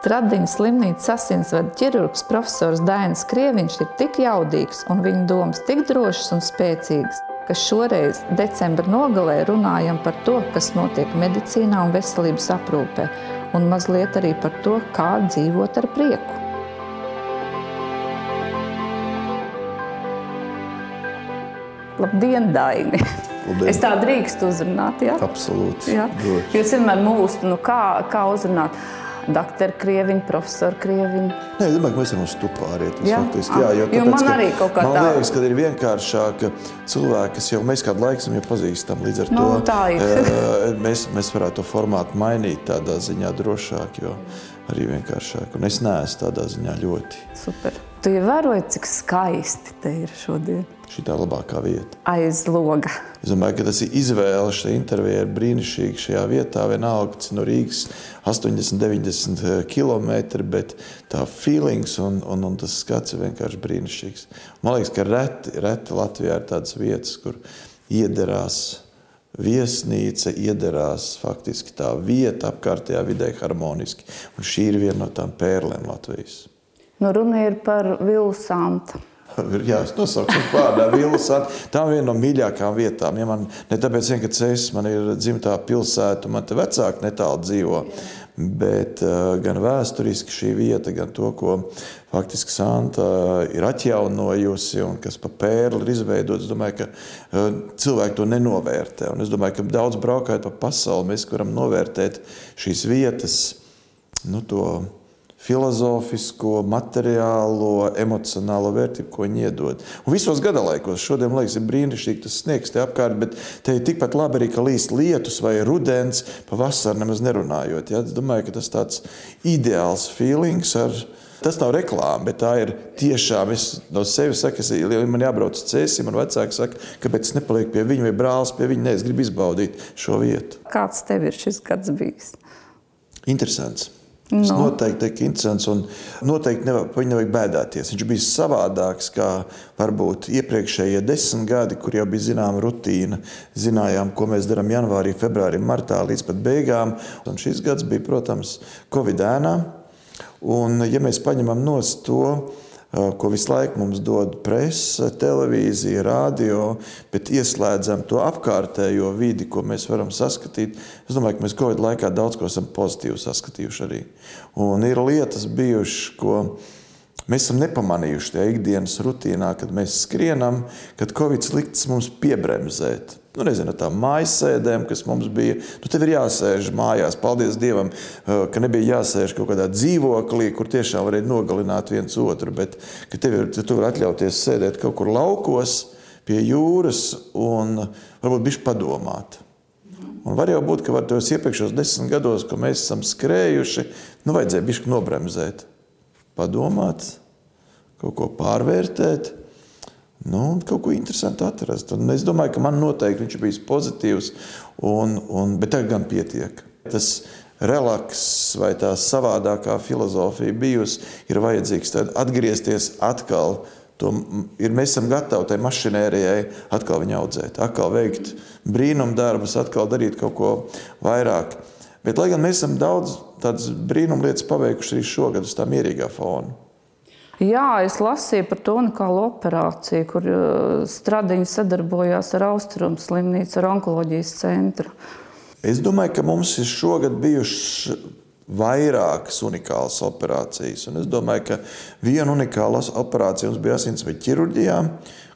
Stradiņas slimnīcas asinsvadu ķirurgs profesors Dainis Krieviņš ir tik jaudīgs un viņa domas tik drošas un spēcīgas, ka šoreiz decembra nogalē runājam par to, kas notiek medicīnā un veselības aprūpē, un mazliet arī par to, kā dzīvot ar prieku. Labdien, Daini! Labdien. Es tā drīkstu uzrunāt, jā? Absolūti. Jā. Jūs vienmēr mūžat, nu kā, kā uzrunāt doktoru Krieviņu, profesoru Krieviņu. Nē, es domāju, ka mēs varam uz arī. Tas Jā? faktiski, jā, jo, jo tāpēc, man ka arī kaut kā man tā. liekas, ka ir vienkāršāk cilvēki, kas jau mēs kādu laiku jau pazīstami. Līdz ar Nu, to tā ir. eh, mēs, mēs varētu to formātu mainīt tādā ziņā drošāk, jo arī vienkāršāk. Un es neesmu tādā ziņā ļoti. Super. Tu ievēroji, cik skaisti te ir šodien Šī tā labākā vieta. aiz loga. Es domāju, ka tas ir izvēle. Šī intervija ir brīnišķīga šajā vietā. Vienalga, tas no Rīgas 80, 90 km, bet tā feelings un, un, un tas skats ir vienkārši brīnišķīgs. Man liekas, ka reti, reti Latvijā ir tādas vietas, kur iederās viesnīca, iederās faktiski tā vieta apkārtējā vidē harmoniski. Un šī ir viena no tām pērlēm Latvijas. Nu, runa ir par Vilsantu. Ir Jā, es nosaucu viņu vārdā Vilsāna. Tā ir viena no mīļākajām vietām. Ja man, ne tāpēc, vien, ka es man ir dzimtā pilsēta, man te vecāki netālu dzīvo, bet uh, gan vēsturiski šī vieta, gan to, ko faktiski Santa ir atjaunojusi un kas pa pērli ir izveidots. Domāju, ka uh, cilvēki to nenovērtē. Un es domāju, ka daudz braukājot pa pasauli, mēs varam novērtēt šīs vietas, nu, to filozofisko, materiālo, emocionālo vērtību, ko viņi iedod. Un visos gadalaikos šodien, liekas, ir brīnišķīgi tas sniegs te apkārt, bet te ir tikpat labi arī, ka līst lietus vai rudens, pavasarī nemaz nerunājot. Ja? Es domāju, ka tas tāds ideāls feelings ar Tas nav reklāma, bet tā ir tiešām. Es no sevis saku, ja man jābrauc uz ceļu, man vecāki saka, kāpēc es nepalieku pie viņa vai brālis pie viņa. Nē, es gribu izbaudīt šo vietu. Kāds tev ir šis gads bijis? Interesants. Tas No. noteikti ir interesants un noteikti nevajag, viņu nevajag bēdāties. Viņš bija savādāks kā varbūt iepriekšējie desmit gadi, kur jau bija zināma rutīna. Zinājām, ko mēs darām janvārī, februārī, martā līdz pat beigām. Un šis gads bija, protams, Covid ēnā. Un, ja mēs paņemam no to, ko visu laiku mums dod presa, televīzija, radio, bet ieslēdzam to apkārtējo vidi, ko mēs varam saskatīt, es domāju, ka mēs Covid laikā daudz ko esam pozitīvi saskatījuši arī. Un ir lietas bijušas, ko mēs esam nepamanījuši tajā ikdienas rutīnā, kad mēs skrienam, kad Covid likts mums piebremzēt. Nu, nezinu, tām mājas sēdēm, kas mums bija. Nu, tev ir jāsēž mājās. Paldies Dievam, eh, ka nebija jāsēž kaut kādā dzīvoklī, kur tiešām varēja nogalināt viens otru. Bet tev ir, tu vari atļauties sēdēt kaut kur laukos, pie jūras un varbūt bišķi padomāt. Un var jau būt, ka var tos iepriekšējos desmit gados, ko mēs esam skrējuši, nu, vajadzēja bišķi nobremzēt, padomāt, kaut ko pārvērtēt. Nu, kaut ko interesantu atrast. Un es domāju, ka man noteikti viņš bijis pozitīvs, un, un, bet tagad gan pietiek. Tas relaks vai tā savādākā filozofija bijusi, ir vajadzīgs tad atgriezties atkal. To ir, mēs esam gatavi tai mašinērijai atkal viņu audzēt, atkal veikt brīnumu darbus, atkal darīt kaut ko vairāk. Bet, lai gan mēs esam daudz tādas brīnumu lietas paveikuši arī šogad uz tā mierīgā fona. Jā, es lasīju par to unikālu operāciju, kur uh, Stradiņa sadarbojās ar Austrumu slimnīcu, ar onkoloģijas centru. Es domāju, ka mums ir šogad bijušas vairākas unikālas operācijas. Un es domāju, ka viena unikāla operācija mums bija asinsvadu ķirurģijā,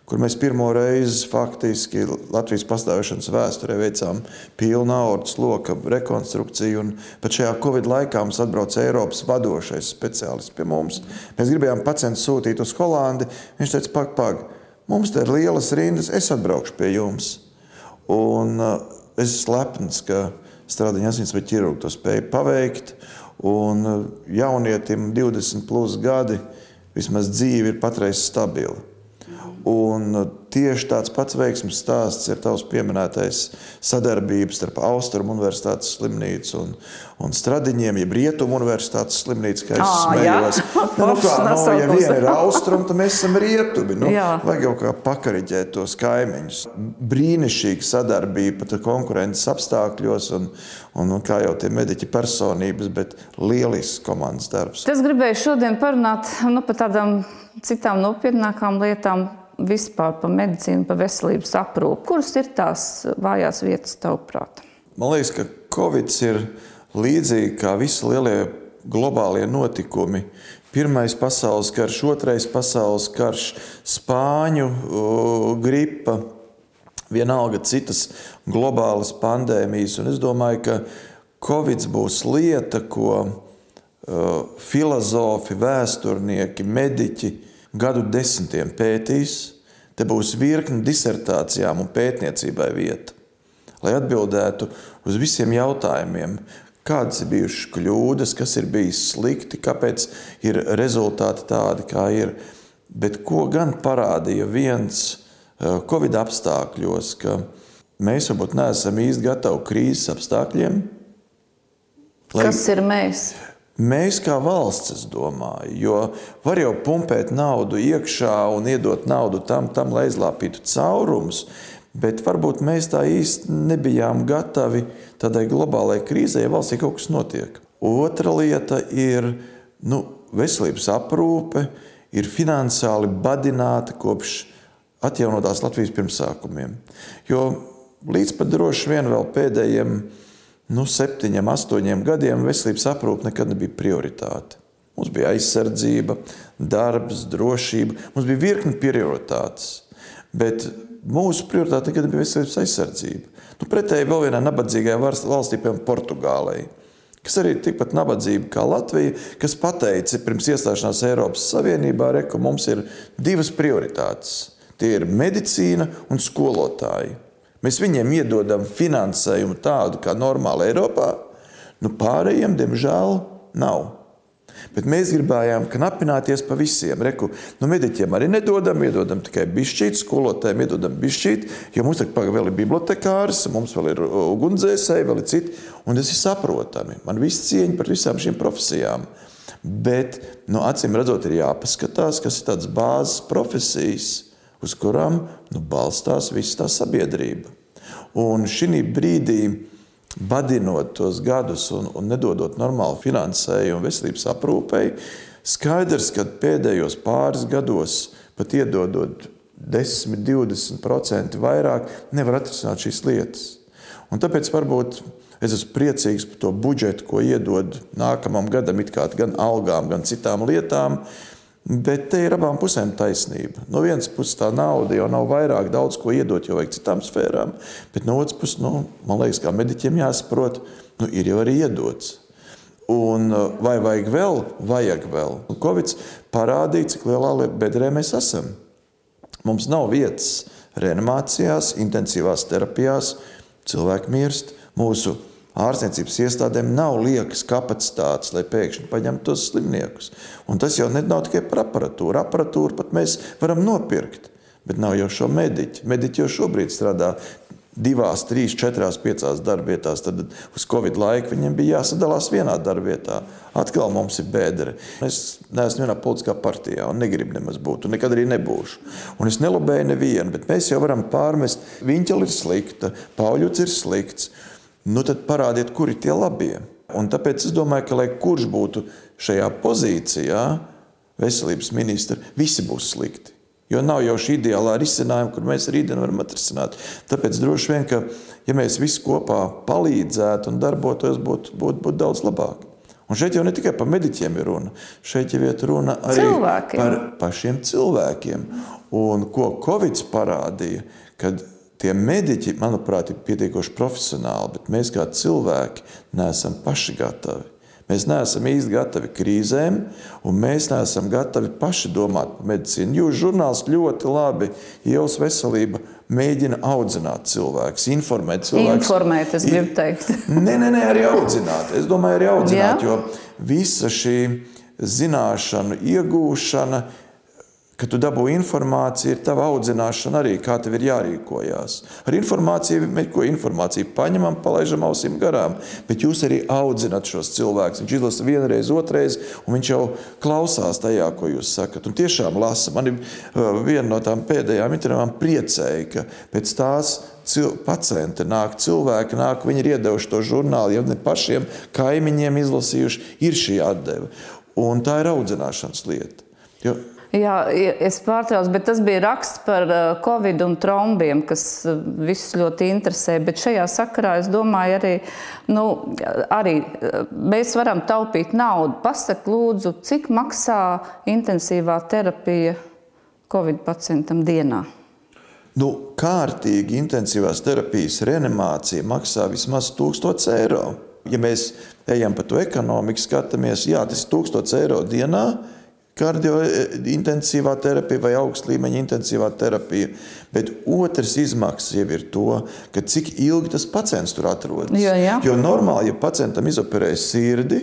kur mēs pirmo reizi faktiski Latvijas pastāvēšanas vēsturē veicām pilnu aortas loka rekonstrukciju. Pat šajā Covid laikā mums atbrauca Eiropas vadošais speciālists pie mums. Mēs gribējām pacientu sūtīt uz Holandi. Viņš teica, pak, pak, mums te ir lielas rindas, es atbraukšu pie jums. Un, uh, es esmu lepns, ka strādājot asinsvadu ķirurgu to spēju paveikt. Un uh, jaunietim 20 plus gadi vismaz dzīve ir patreiz stabila. Un tieši tāds pats veiksmes stāsts ir tavs pieminētais sadarbības starp Austrumu universitātes slimnīcu un, un Stradiņiem, jeb Rietumu universitātes slimnīcu, kā es smējos. Nu, nu, kā, nu, ja Nosaukums. viena ir Austruma, tad mēs esam Rietumi. Nu, Jā. vajag jau kā pakariģēt tos kaimiņus. Brīnišķīga sadarbība pat konkurences apstākļos un, un, un kā jau tie mediķi personības, bet lielisks komandas darbs. Es gribēju šodien parunāt nu, par tādām citām nopietnākām lietām, vispār par medicīnu, par veselības aprūpi. Kuras ir tās vājās vietas, tavuprāt? Man liekas, ka Covid ir līdzīgi kā visi lielie globālie notikumi. Pirmais pasaules karš, otrais pasaules karš, spāņu gripa, vienalga citas globālas pandēmijas. Un es domāju, ka Covid būs lieta, ko filozofi, vēsturnieki, mediķi gadu desmitiem pētīs. Te būs virkni disertācijām un pētniecībai vieta lai atbildētu uz visiem jautājumiem, kādas ir bijušas kļūdas, kas ir bijis slikti, kāpēc ir rezultāti tādi, kā ir. Bet ko gan parādīja viens eh, Covid apstākļos, ka mēs varbūt neesam īsti gatavi krīzes apstākļiem. Lai- Kas ir mēs? Mēs kā valsts, es domāju, jo var jau pumpēt naudu iekšā un iedot naudu tam, tam lai izlāpītu caurumus, bet varbūt mēs tā īsti nebijām gatavi tādai globālai krīzē, ja valstī kaut kas notiek. Otra lieta ir nu, veselības aprūpe, ir finansiāli badināta kopš atjaunotās Latvijas pirmsākumiem. Jo līdz pat droši vien vēl pēdējiem nu, septiņiem, astoņiem gadiem veselības aprūpe nekad nebija prioritāte. Mums bija aizsardzība, darbs, drošība, mums bija virkni prioritātes. Bet mūsu prioritāte nekad nebija veselības aizsardzība. Nu, pretēji vēl vienai nabadzīgai vars- valstī, piemēram, Portugālei, kas arī ir tikpat nabadzīga kā Latvija, kas pateica pirms iestāšanās Eiropas Savienībā, re, ka mums ir divas prioritātes. Tie ir medicīna un skolotāji. Mēs viņiem iedodam finansējumu tādu kā normāli Eiropā, nu pārējiem, diemžēl, nav. Bet mēs gribējām knapināties pa visiem. Reku, nu, mediķiem arī nedodam, iedodam tikai bišķīt, skolotājiem iedodam bišķīt, jo mums tagad vēl ir bibliotekārs, mums vēl ir ugunsdzēsēji, vēl ir citi. Un tas ir saprotami. Man viss cieņa par visām šīm profesijām. Bet, nu, acīm redzot, ir jāpaskatās, kas ir tādas bāzes profesijas, uz kurām nu, balstās visa tā sabiedrība. Un šī brīdī, badinot tos gadus un, un nedodot normālu finansējumu veselības aprūpei, skaidrs, ka pēdējos pāris gados, pat iedodot 10, 20% vairāk, nevar atrisināt šīs lietas. Un tāpēc varbūt es esmu priecīgs par to budžetu, ko iedod nākamam gadam, gan algām, gan citām lietām. Bet te ir abām pusēm taisnība. No vienas puses, tā nauda jau nav vairāk daudz ko iedot, jo vajag citām sfērām. Bet no otras puses, nu, man liekas, kā mediķiem jāsaprot, nu, ir jau arī iedots. Un vai vajag vēl? Vajag vēl. Covid parādīja, cik lielā bedrē mēs esam. Mums nav vietas reanimācijās, intensīvās terapijās, cilvēki mirst. Mūsu ārstniecības iestādēm nav liekas kapacitātes, lai pēkšņi paņemtu tos slimniekus. Un tas jau nav tikai par aparatūru. Aparatūru pat mēs varam nopirkt, bet nav jau šo mediķu. Mediķi jau šobrīd strādā divās, trīs, četrās, piecās darbvietās. Tad uz Covid laiku viņiem bija jāsadalās vienā darbvietā. Atkal mums ir bēdere. Es neesmu vienā politiskā partijā un negribu nemaz būt, un nekad arī nebūšu. Un es nelabēju nevienu, bet mēs jau varam pārmest, viņa ir slikta, Pauļuts ir slikts. Nu, tad parādiet, kur ir tie labie. Un tāpēc es domāju, ka lai kurš būtu šajā pozīcijā, veselības ministra, visi būs slikti. Jo nav jau šī ideālā risinājuma, kur mēs rītdien varam atrisināt. Tāpēc droši vien, ka ja mēs visi kopā palīdzētu un darbotos, būtu būt, būt daudz labāk. Un šeit jau ne tikai par mediķiem ir runa, šeit jau ir runa arī Cilvēkiem. par pašiem cilvēkiem. Un ko Covid parādīja, kad tie mediķi, manuprāt, ir pietiekoši profesionāli, bet mēs kā cilvēki neesam paši gatavi. Mēs neesam īsti gatavi krīzēm, un mēs neesam gatavi paši domāt par medicīnu. Jūs, žurnālisti, ļoti labi, Ievas veselība mēģina audzināt cilvēkus, informēt cilvēkus. Informēt, es gribu teikt. Nē, nē, nē, arī audzināt. Es domāju, arī audzināt, Jā. jo visa šī zināšanu iegūšana Kad tu dabū informāciju, ir tava audzināšana arī, kā tev ir jārīkojas. Ar informāciju mēs ko informāciju paņemam, palaidām ausīm garām, bet jūs arī audzināt šos cilvēkus. Viņš izlasa vienreiz, otrreiz, un viņš jau klausās tajā, ko jūs sakat. Un tiešām lasa. Man ir uh, viena no tām pēdējām intervijām priecēja, ka pēc tās pacienti nāk, cilvēki nāk, viņi ir iedevuši to žurnālu, jau ne pašiem kaimiņiem izlasījuši, ir šī atdeve. Un tā ir audzināšanas lieta. Jo Jā, es pārtraucu, bet tas bija raksts par uh, covid un trombiem, kas uh, visus ļoti interesē. Bet šajā sakarā es domāju, arī, nu, arī uh, mēs varam taupīt naudu. Pasak, lūdzu, cik maksā intensīvā terapija covid pacientam dienā? Nu, kārtīgi intensīvās terapijas reanimācija maksā vismaz 1000 eiro. Ja mēs ejam pa to ekonomiku, skatāmies, jā, tas ir 1000 eiro dienā kardiointensīvā terapija vai augsta līmeņa intensīvā terapija. Bet otrs izmaksas jau ir to, cik ilgi tas pacients tur atrodas. Jo, jā. jo normāli, ja pacientam izoperē sirdi,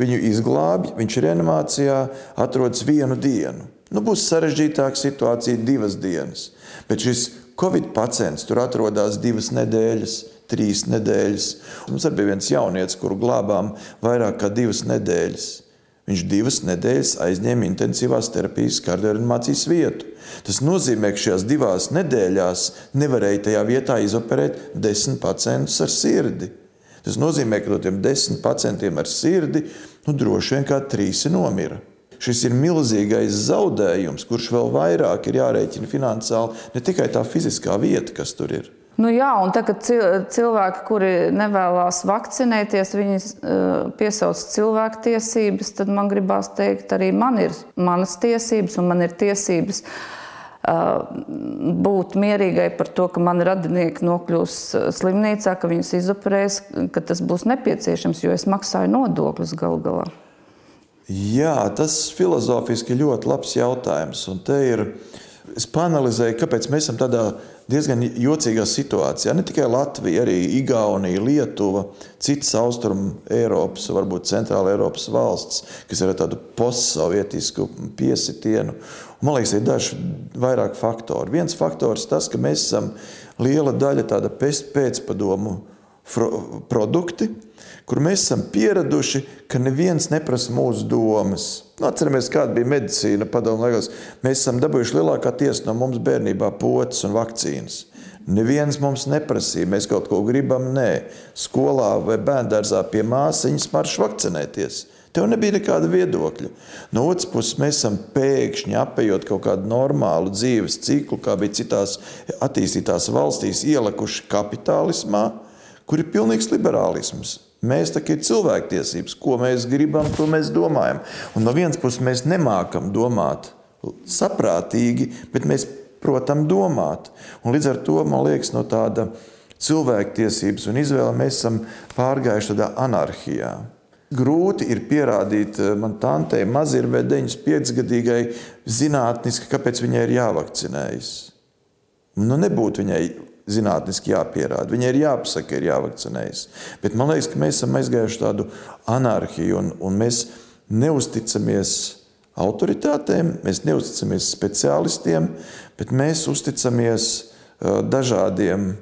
viņu izglābj, viņš reanimācijā atrodas vienu dienu. Nu, būs sarežģītāka situācija divas dienas. Bet šis Covid pacients tur atrodas divas nedēļas, trīs nedēļas. Mums arī bija viens jaunietis, kuru glābām vairāk kā divas nedēļas. Viņš divas nedēļas aizņēma intensīvās terapijas kardioreanimācijas vietu. Tas nozīmē, ka šajās divās nedēļās nevarēja tajā vietā izoperēt desmit pacientus ar sirdi. Tas nozīmē, ka no tiem desmit pacientiem ar sirdi nu, droši vien kā trīs nomira. Šis ir milzīgais zaudējums, kurš vēl vairāk ir jārēķina finansiāli, ne tikai tā fiziskā vieta, kas tur ir. Nu jā, un tagad cilvēki, kuri nevēlas vakcinēties, viņi piesauc cilvēku tiesības, tad man gribās teikt, arī man ir manas tiesības, un man ir tiesības būt mierīgai par to, ka mani radinieki nokļūs slimnīcā, ka viņus izoperēs, ka tas būs nepieciešams, jo es maksāju nodokļus gal galā. Jā, tas filozofiski ļoti labs jautājums. Un te ir, es panalizēju, kāpēc mēs esam tādā veidā diezgan jocīgā situācijā. Ne tikai Latvija, arī Igaunija, Lietuva, citas austrumu Eiropas, varbūt centrāla Eiropas valsts, kas ir ar tādu postsovietisku piesitienu. Un, man liekas, ir daži vairāk faktori. Viens faktors tas, ka mēs esam liela daļa tāda pēcpadomu produkti, kur mēs esam pieraduši, ka neviens neprasa mūsu domas. Nu, atceramies, kāda bija medicīna padomu laikos. Mēs esam dabūjuši lielākā tiesa no mums bērnībā potes un vakcīnas. Neviens mums neprasīja, mēs kaut ko gribam. Nē, skolā vai bērngārzā pie māsīņas marš vakcinēties. Tev nebija nekāda viedokļa. No otras puses, mēs esam pēkšņi apējot kaut kādu normālu dzīves ciklu, kā bija citās attīstītās valstīs, ielikuši kapitālismā, kur ir pilnīgs liberālisms. Mēs kā ir cilvēktiesības, ko mēs gribam, to mēs domājam. Un no vienas puses mēs nemākam domāt saprātīgi, bet mēs, protams, domāt. Un līdz ar to man liekas, no tāda cilvēktiesības un izvēle mēs esam pārgājuši tādā anarhijā. Grūti ir pierādīt eh, man tantei, mazirvē 95 gadīgai zinātniski, kāpēc viņai ir jāvakcinējas. Nu, nebūtu viņai zinātniski jāpierāda. Viņai ir jāpasaka, ir jāvakcinējas. Bet man liekas, ka mēs esam aizgājuši tādu anarhiju un, un mēs neusticamies autoritātēm, mēs neusticamies speciālistiem, bet mēs uzticamies dažādiem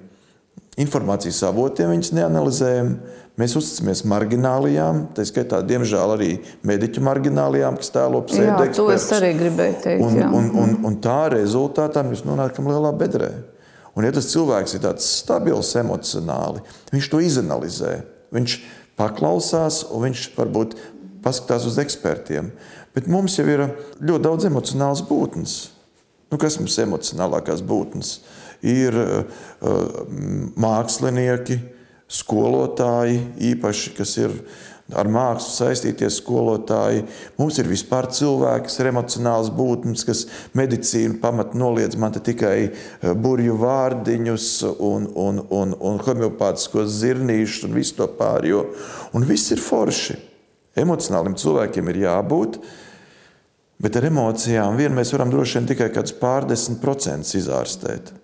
informācijas avotiem, viņus neanalizējam. Mēs uzticamies marginālijām, tā skaitā, diemžēl, arī mediķu marginālijām, kas tēlo pseidoekspertus. To es arī gribēju teikt. Un, un, un, un tā rezultātā mēs nonākam lielā bedrē. Un, ja tas cilvēks ir tāds stabils emocionāli, viņš to izanalizē. Viņš paklausās, un viņš varbūt paskatās uz ekspertiem. Bet mums jau ir ļoti daudz emocionālas būtnes. Nu, kas mums ir emocionālākās būtnes? Ir uh, mākslinieki, skolotāji, īpaši, kas ir ar mākslu saistīties skolotāji. Mums ir vispār cilvēki, kas ir emocionāls būtnes, kas medicīnu pamat noliedz man tikai eh, burju vārdiņus un, un, un, un homeopātiskos zirnīšus un visu to pārējo. Un viss ir forši. Emocionāliem cilvēkiem ir jābūt, bet ar emocijām vien mēs varam droši vien tikai kādus pārdesmit procentus izārstēt.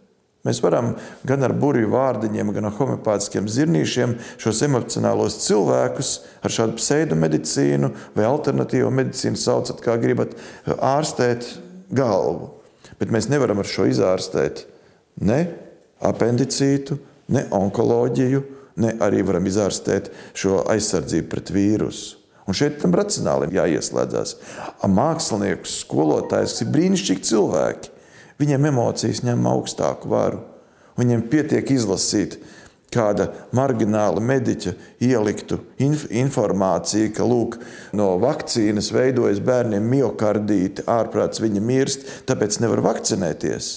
Mēs varam gan ar burbuļu vārdiņiem, gan ar homeopātiskiem zirnīšiem šos emocionālos cilvēkus ar šādu pseidomedicīnu vai alternatīvo medicīnu saucat, kā gribat, ārstēt galvu. Bet mēs nevaram ar šo izārstēt ne apendicītu, ne onkoloģiju, ne arī varam izārstēt šo aizsardzību pret vīrusu. Un šeit tam racionāli jāieslēdzas. Mākslinieks, skolotājs, ir brīnišķīgi cilvēki, viņiem emocijas ņem augstāku varu. Viņiem pietiek izlasīt kāda margināla mediķa ieliktu inf informāciju, ka lūk, no vakcīnas veidojas bērniem miocardīti, ārprāts viņa mirst, tāpēc nevar vakcinēties.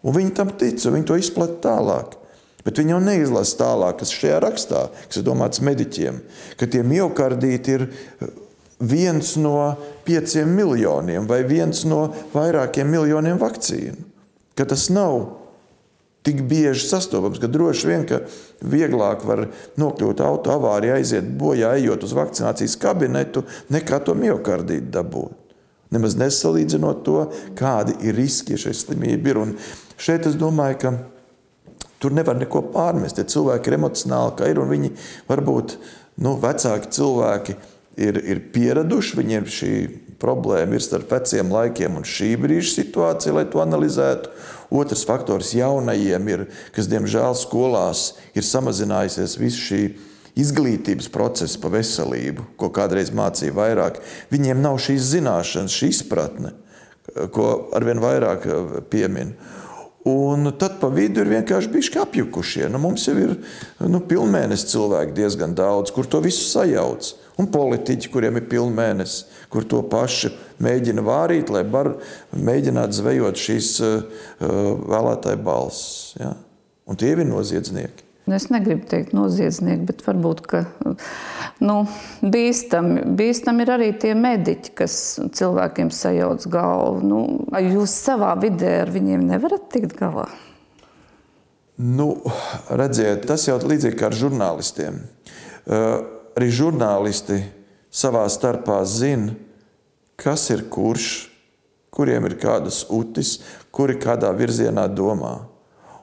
Un viņi tam tic, un viņi to izplatīja tālāk. Bet viņi jau neizlasa tālāk, kas šajā rakstā, kas ir domāts mediķiem, ka tie miocardīti ir viens no pieciem miljoniem vai viens no vairākiem miljoniem vakcīnu. Ka tas nav tik bieži sastopams, ka droši vien ka vieglāk var nokļūt auto avārijā, aiziet bojā, ejot uz vakcinācijas kabinetu, nekā to miocardītu dabūt. Nemaz nesalīdzinot to, kādi ir riski, ja šī slimība ir. Un šeit es domāju, ka tur nevar neko pārmest. Ja cilvēki ir emocionāli, kā ir, un viņi varbūt nu, vecāki cilvēki ir, ir pieraduši, viņiem šī problēma ir starp veciem laikiem un šī brīža situācija, lai to analizētu. Otrs faktors jaunajiem ir, kas diemžēl skolās ir samazinājusies visu šī izglītības procesa par veselību, ko kādreiz mācīja vairāk. Viņiem nav šīs zināšanas, šī izpratne, ko arvien vairāk eh, piemin. Un tad pa vidu ir vienkārši bijuši apjukušie. Nu, mums jau ir nu, pilnmēnesis cilvēki diezgan daudz, kur to visu sajauc. Un politiķi, kuriem ir pilnmēnesis, kur to pašu mēģina vārīt, lai var mēģināt zvejot šīs uh, vēlētāju balsis. Ja? Un tie ir noziedznieki. Nu, es negribu teikt noziedznieki, bet varbūt ka, nu, bīstami, bīstami ir arī tie mediķi, kas cilvēkiem sajauc galvu. Nu, jūs savā vidē ar viņiem nevarat tikt galā? Nu, redziet, tas jau līdzīgi kā ar žurnālistiem. Uh, arī žurnālisti savā starpā zina, kas ir kurš, kuriem ir kādas utis, kuri kādā virzienā domā.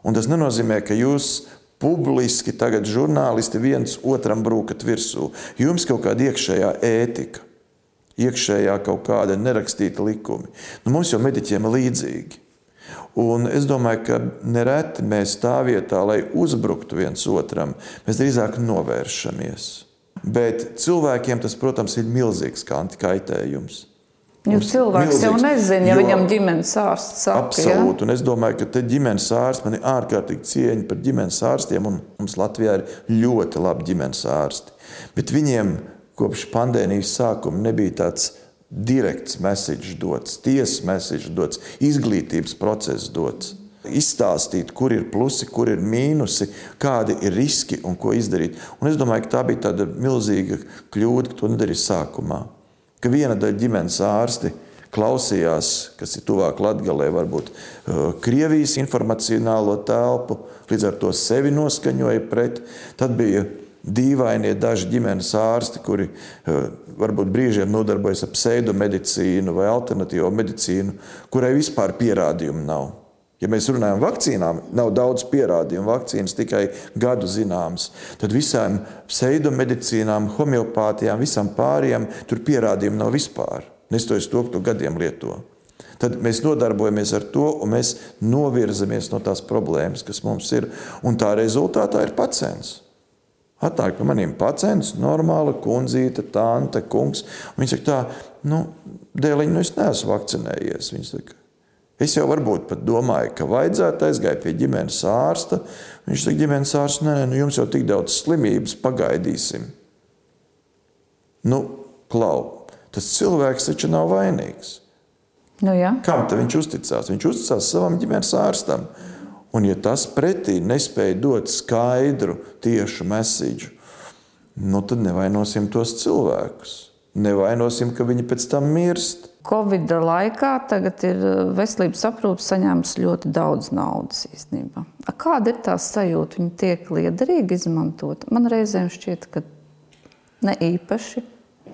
Un tas nenozīmē, ka jūs publiski tagad žurnālisti viens otram brūkat virsū. Jums kaut kāda iekšējā ētika, iekšējā kaut kāda nerakstīta likumi. Nu, mums jau mediķiem ir līdzīgi. Un es domāju, ka nereti mēs tā vietā, lai uzbruktu viens otram, mēs drīzāk novēršamies. Bet cilvēkiem tas, protams, ir milzīgs kaitējums. Jo cilvēks jau nezina, ja viņam ģimenes ārsts saka. Absolūti, ja? un es domāju, ka te ģimenes ārsts man ir ārkārtīgi cieņa par ģimenes ārstiem, un mums Latvijā ir ļoti labi ģimenes ārsti. Bet viņiem kopš pandēmijas sākuma nebija tāds direkts message dots, tiesas message dots, izglītības process dots. Izstāstīt, kur ir plusi, kur ir mīnusi, kādi ir riski un ko izdarīt. Un es domāju, ka tā bija tāda milzīga kļūda, ka to nedarīja sākumā ka viena daļa ģimenes ārsti klausījās, kas ir tuvāk Latvijai, varbūt uh, Krievijas informacionālo telpu, līdz ar to sevi noskaņoja pret. Tad bija dīvainie daži ģimenes ārsti, kuri uh, varbūt brīžiem nodarbojas ar pseidomedicīnu vai alternatīvo medicīnu, kurai vispār pierādījumu nav. Ja mēs runājam par vakcīnām, nav daudz pierādījumu, vakcīnas tikai gadu zināmas. Tad visām pseidomedicīnām, homeopātijām, visam pārējiem tur pierādījumu nav vispār. Nestojas to, ka to gadiem lieto. Tad mēs nodarbojamies ar to, un mēs novirzamies no tās problēmas, kas mums ir. Un tā rezultātā ir pacients. Atnāk pie maniem pacients, normāla kundzīte, tante, kungs. Viņa saka, tā, nu, dēliņ, nu es neesmu vakcinējies. Viņa saka, Es jau varbūt pat domāju, ka vajadzētu aizgāt pie ģimenes ārsta. Viņš saka, ģimenes ārsts, nē, nē, nu jums jau tik daudz slimības, pagaidīsim. Nu, klau, tas cilvēks taču nav vainīgs. Nu, jā. Kam viņš uzticās? Viņš uzticās savam ģimenes ārstam. Un, ja tas pretī nespēja dot skaidru, tiešu mēsīju, nu, tad nevainosim tos cilvēkus. Nevainosim, ka viņi pēc tam mirst. Covid laikā tagad ir eh, veselības aprūpe saņēmusi ļoti daudz naudas īstenībā. Kāda ir tā sajūta? Viņa tiek liederīgi izmantot. Man reizēm šķiet, ka ne īpaši.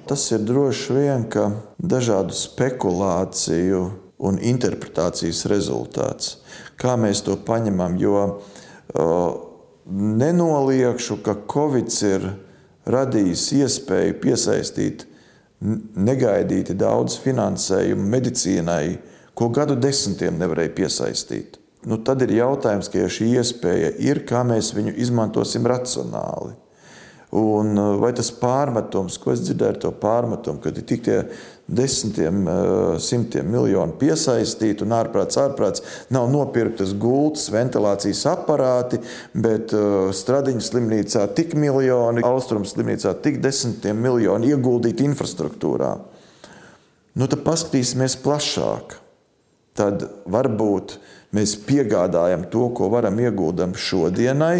Tas ir droši vien dažādu spekulāciju un interpretācijas rezultāts. Kā mēs to paņemam? Jo uh, nenoliekšu, ka Covid ir radījis iespēju piesaistīt negaidīti daudz finansējumu medicīnai, ko gadu desmitiem nevarēja piesaistīt. Nu, tad ir jautājums, ka ja šī iespēja ir, kā mēs viņu izmantosim racionāli. Un vai tas pārmetums, ko es dzirdēju, to pārmetumu, ir tik tie desmitiem, uh, simtiem miljonu piesaistīti un ārprāts, ārprāts, nav nopirktas gultas, ventilācijas aparāti, bet uh, Stradiņas slimnīcā tik miljoni, Austrums slimnīcā tik desmitiem miljoni ieguldīti infrastruktūrā. Nu, tad paskatīsimies plašāk. Tad varbūt mēs piegādājam to, ko varam ieguldam šodienai,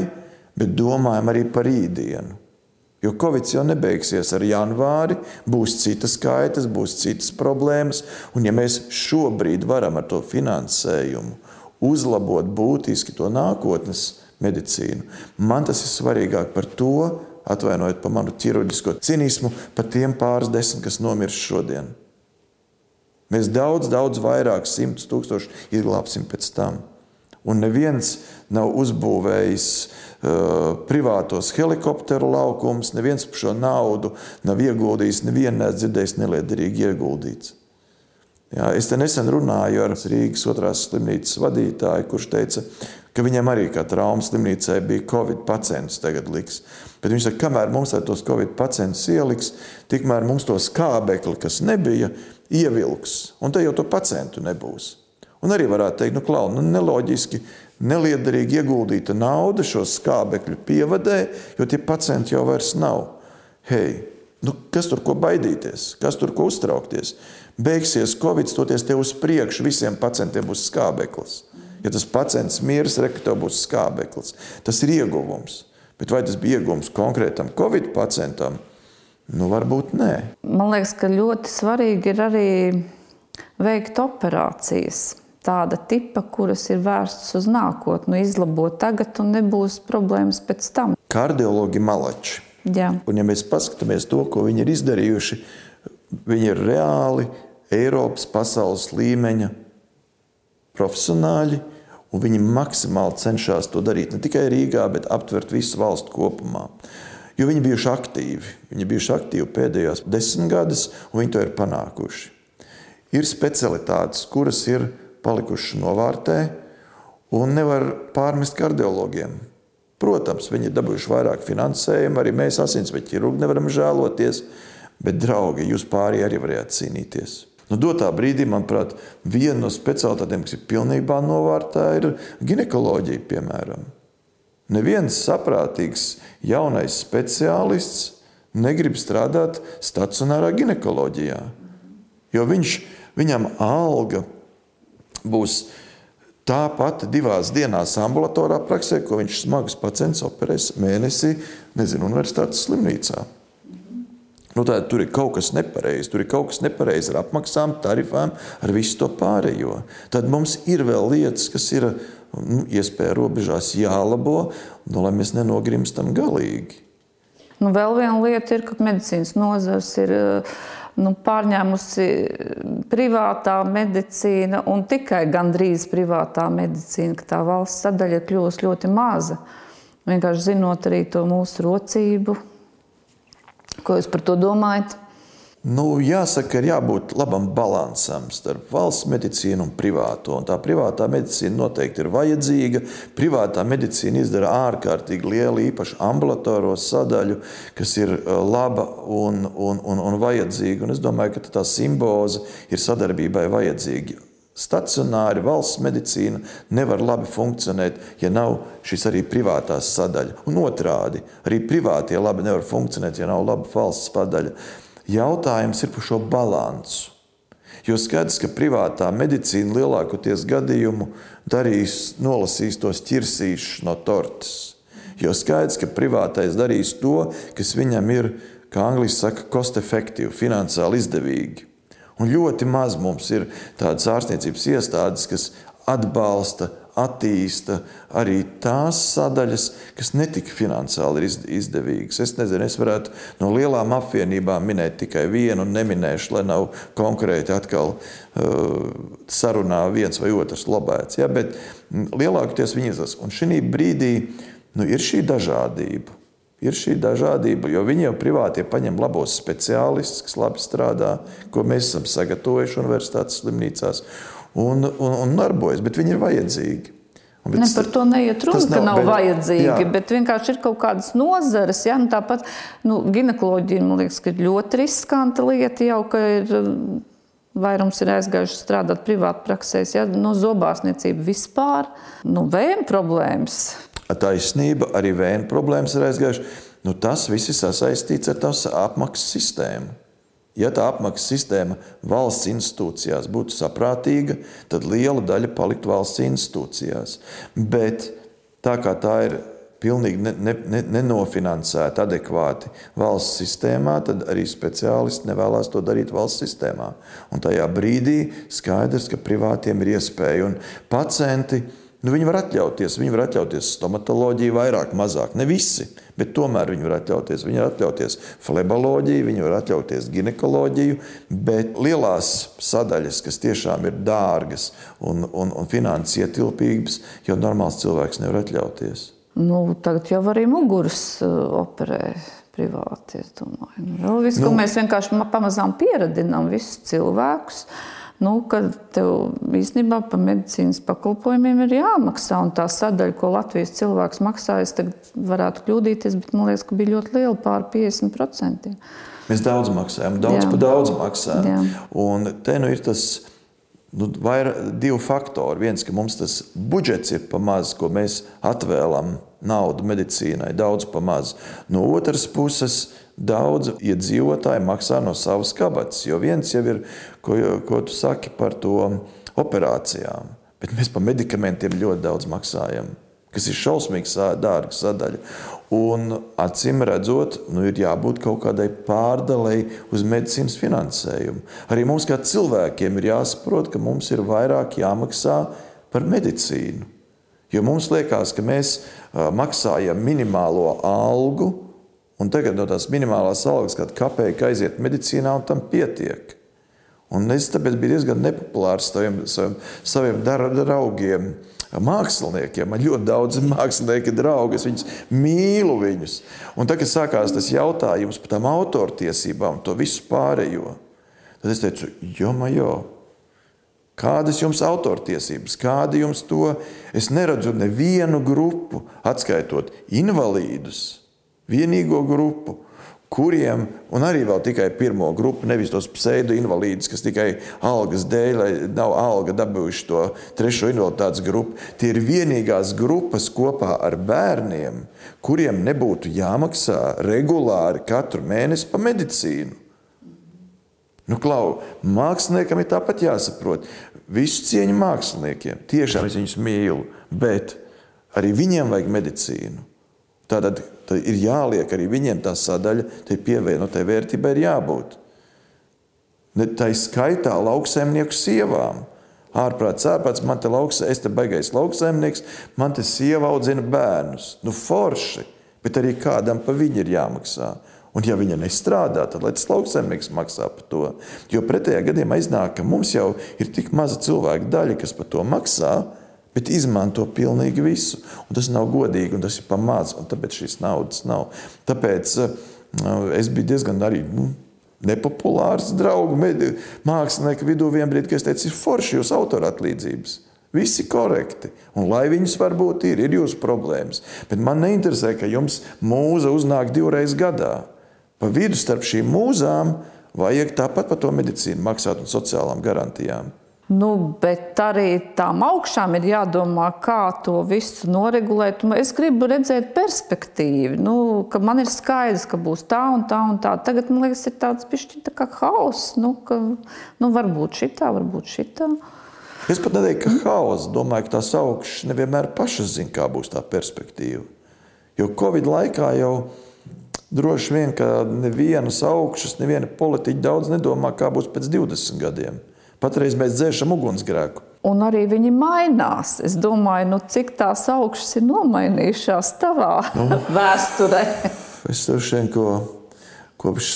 bet domājam arī par rītdienu. Jo Covid jau nebeigsies ar janvāri, būs citas kaitas, būs citas problēmas. Un, ja mēs šobrīd varam ar to finansējumu uzlabot būtiski to nākotnes medicīnu, man tas ir svarīgāk par to, atvainojiet par manu ķirurģisko cinismu, par tiem pāris desmit, kas nomirst šodien. Mēs daudz, daudz vairāk, simtus tūkstoši izglābsim pēc tam. Un neviens nav uzbūvējis uh, privātos helikopteru laukumus, neviens par šo naudu nav ieguldījis, neviens nav dzirdējis neliederīgi ieguldīts. Jā, es te nesen runāju ar Rīgas otrās slimnīcas vadītāju, kurš teica, ka viņam arī kā traumas slimnīcai bija covid pacients tagad liks. Bet viņš saka, kamēr mums tos covid pacientus ieliks, tikmēr mums to skābekli, kas nebija, ievilks. Un te jau to pacientu nebūs. Un arī varētu teikt, nu, klau, nu, neloģiski, neliederīgi ieguldīta nauda šo skābekļu pievadē, jo tie pacienti jau vairs nav. Hei, nu, kas tur ko baidīties, kas tur ko uztraukties? Beigsies Covid, stoties te uz priekšu, visiem pacientiem būs skābeklis. Ja tas pacients mirs, rekrutē būs skābeklis. Tas ir ieguvums. Bet vai tas bija ieguvums konkrētam Covid pacientam? Nu, varbūt nē. Man liekas, ka ļoti svarīgi ir arī veikt operācijas tāda tipa, kuras ir vērstas uz nākotni, nu, izlabot tagad, un nebūs problēmas pēc tam. Kardiologi malači. Jā. Un, ja mēs paskatāmies to, ko viņi ir izdarījuši, viņi ir reāli Eiropas, pasaules līmeņa profesionāļi, un viņi maksimāli cenšas to darīt ne tikai Rīgā, bet aptvert visu valstu kopumā. Jo viņi bijuši aktīvi. Viņi bijuši aktīvi pēdējos desmit gadus, un viņi to ir panākuši. Ir specialitātes, kuras ir palikuši novārtē un nevar pārmest kardiologiem. Protams, viņi ir dabūjuši vairāk finansējumu, arī mēs, asinsveida ķirurgi, nevaram žēloties, bet, draugi, jūs pārējie arī varētu cīnīties. Nu, dotā brīdī, manuprāt, viena no specialitātēm, kas ir pilnībā novārtā, ir ginekoloģija, piemēram. Neviens saprātīgs jaunais speciālists negrib strādāt stacionārā ginekoloģijā, jo viņš, viņam alga būs tā pati divās dienās ambulatorā praksē, ko viņš smags pacients operēs mēnesī, nezinu, universitātes slimnīcā. Nu, tā, tur ir kaut kas nepareizs, tur ir kaut kas nepareizs ar apmaksām, tarifām, ar visu to pārējo. Tad mums ir vēl lietas, kas ir nu, iespēja robežās jālabo, nu, lai mēs nenogrimstam galīgi. Nu, vēl viena lieta ir, ka medicīnas nozars ir. Uh, nu, pārņēmusi privātā medicīna un tikai gandrīz privātā medicīna, ka tā valsts sadaļa ir kļuvusi ļoti maza. Vienkārši zinot arī to mūsu rocību, ko jūs par to domājat? Nu, jāsaka, ir jābūt labam līdzsvaram starp valsts medicīnu un privāto. Un tā privātā medicīna noteikti ir vajadzīga. Privātā medicīna izdara ārkārtīgi lielu, īpaši ambulatorā sadaļu, kas ir uh, laba un, un, un, un vajadzīga. Un es domāju, ka tā simboze ir sadarbībai vajadzīga. Stacionāri valsts medicīna nevar labi funkcionēt, ja nav šis arī privātās sadaļa. Un otrādi, arī privātie labi nevar funkcionēt, ja nav laba valsts sadaļa. Jautājums ir par šo balansu. Jo skaidrs, ka privātā medicīna lielākoties gadījumu darīs, nolasīs tos ķirsīšus no tortes. Jo skaidrs, ka privātais darīs to, kas viņam ir, kā angļuiski saka, cost-effektīvi, finansiāli izdevīgi. Un ļoti maz mums ir tādas ārstniecības iestādes, kas atbalsta attīsta arī tās sadaļas, kas netika finansiāli izdevīgas. Es nezinu, es varētu no lielām apvienībām minēt tikai vienu, un neminēšu, lai nav konkrēti atkal uh, sarunā viens vai otrs lobēts. Ja? Bet lielākoties viņi izlasa. Un šī brīdī nu, ir šī dažādība. Ir šī dažādība, jo viņi jau privāti paņem labos speciālistus, kas labi strādā, ko mēs esam sagatavojuši universitātes slimnīcās. Un, un, un darbojas, bet viņi ir vajadzīgi. Un, ne, par to neiet runa, ka nav bet, vajadzīgi, jā. bet vienkārši ir kaut kādas nozares. Ja? Nu, tāpat nu, ginekoloģija man liekas, ir ļoti riskanta lieta jau, ka ir. Vairums ir aizgājuši strādāt privāti praksēs, ja no nu, zobārstniecība vispār, nu, vēja problēmas. Taisnība, arī vēja problēmas ir aizgājušas. Nu, tas viss ir sasaistīts ar tās apmaksas sistēmu. Ja tā apmaksas sistēma valsts institūcijās būtu saprātīga, tad liela daļa paliktu valsts institūcijās. Bet tā kā tā ir pilnīgi ne, ne, ne, nenofinansēta adekvāti valsts sistēmā, tad arī speciālisti nevēlas to darīt valsts sistēmā. Un tajā brīdī skaidrs, ka privātiem ir iespēja un pacienti Nu, viņi var atļauties, viņi var atļauties stomatoloģiju vairāk, mazāk. Ne visi, bet tomēr viņi var atļauties. Viņi var atļauties fleboloģiju, viņi var atļauties ginekoloģiju, bet lielās sadaļas, kas tiešām ir dārgas un, un, un finanses ietilpīgas, jau normāls cilvēks nevar atļauties. Nu, tagad jau arī muguras uh, operē privāti. Nu, visu, nu, mēs vienkārši pamazām pieradinām visus cilvēkus. Nu, ka tev īstenībā par medicīnas pakalpojumiem ir jāmaksā. Un tā sadaļa, ko Latvijas cilvēks maksā, es varētu kļūdīties, bet man liekas, ka bija ļoti liela pār 50%. Mēs daudz maksājam, daudz par daudz maksājam. Jā. Un te nu ir tas nu, vairāk, divi faktori. Viens, ka mums tas budžets ir pa maz, ko mēs atvēlam naudu medicīnai, daudz pa maz. No otras puses, daudz iedzīvotāji maksā no savas kabatas. Jo viens jau ir, ko, ko tu saki par to operācijām, bet mēs par medikamentiem ļoti daudz maksājam. Kas ir šausmīgi dārga sadaļa. Un, acīm redzot, nu, ir jābūt kaut kādai pārdalēji uz medicīnas finansējumu. Arī mums, kā cilvēkiem, ir jāsaprot, ka mums ir vairāk jāmaksā par medicīnu. Jo mums liekas, ka mēs maksājam minimālo algu, Un tagad no tās minimālās algas, kad kapēka aiziet medicīnā, un tam pietiek. Un es tāpēc biju diezgan nepopulārs saviem, saviem, saviem draugiem, māksliniekiem. Man ļoti daudz mākslinieki draugi, es viņus mīlu. Viņus. Un tagad, kad sākās tas jautājums par tām autortiesībām, to visu pārējo, tad es teicu, jo, jo, kādas jums autortiesības, kāda jums to? Es neredzu nevienu grupu, atskaitot invalīdus vienīgo grupu, kuriem, un arī vēl tikai pirmo grupu, nevis tos pseido-invalīdus, kas tikai algas dēļ, lai nav alga dabūjuši to trešo invaliditātes grupu. Tie ir vienīgās grupas kopā ar bērniem, kuriem nebūtu jāmaksā regulāri katru mēnesi pa medicīnu. Nu, klau, māksliniekam ir tāpat jāsaprot. Visu cieņu māksliniekiem. Tiešām es viņus mīlu, bet arī viņiem vajag medicīnu. Tātad ir jāliek arī viņiem tā sadaļa, tai pievienotai vērtībai ir jābūt. Ne tā skaitā lauksaimnieku sievām. Ārprāts, ārprāts, man te lauks, es te baigais lauksaimnieks, man te sieva audzina bērnus. Nu forši, bet arī kādam pa viņu ir jāmaksā. Un ja viņa nestrādā, tad lai tas lauksaimnieks maksā par to. Jo pretējā gadījumā iznāk, ka mums jau ir tik maza cilvēku daļa, kas par to maksā, bet izmanto pilnīgi visu. Un tas nav godīgi, un tas ir pamāts, un tāpēc šīs naudas nav. Tāpēc uh, es biju diezgan arī. Nu, Nepopulārs draugu mākslinieku vidū vienbrīd, kad es teicu, ir forši jūsu autora atlīdzības. Visi korekti. Un lai viņas varbūt ir, ir jūsu problēmas. Bet man neinteresē, ka jums mūza uznāk divreiz gadā. Pa vidu starp šīm mūzām vajag tāpat par to medicīnu maksāt un sociālām garantijām. Nu, bet arī tām augšām ir jādomā, kā to visu noregulēt. Es gribu redzēt perspektīvu, nu, ka man ir skaidrs, ka būs tā un tā un tā. Tagad man liekas, ir tāds pišķi tā kā hauss, nu, ka nu, varbūt šitā, varbūt šitā. Es pat neteiktu, ka hauss. Domāju, ka tās augšas nevienmēr pašas zina, kā būs tā perspektīva. Jo Covid laikā jau droši vien, ka nevienas augšas, neviena politiķa daudz nedomā, kā būs pēc 20 gadiem. Patreiz mēs dzēšam ugunsgrēku. Un arī viņi mainās. Es domāju, nu, cik tās augšas ir nomainījušās tavā nu, vēsturē. es tur šodien ko kopš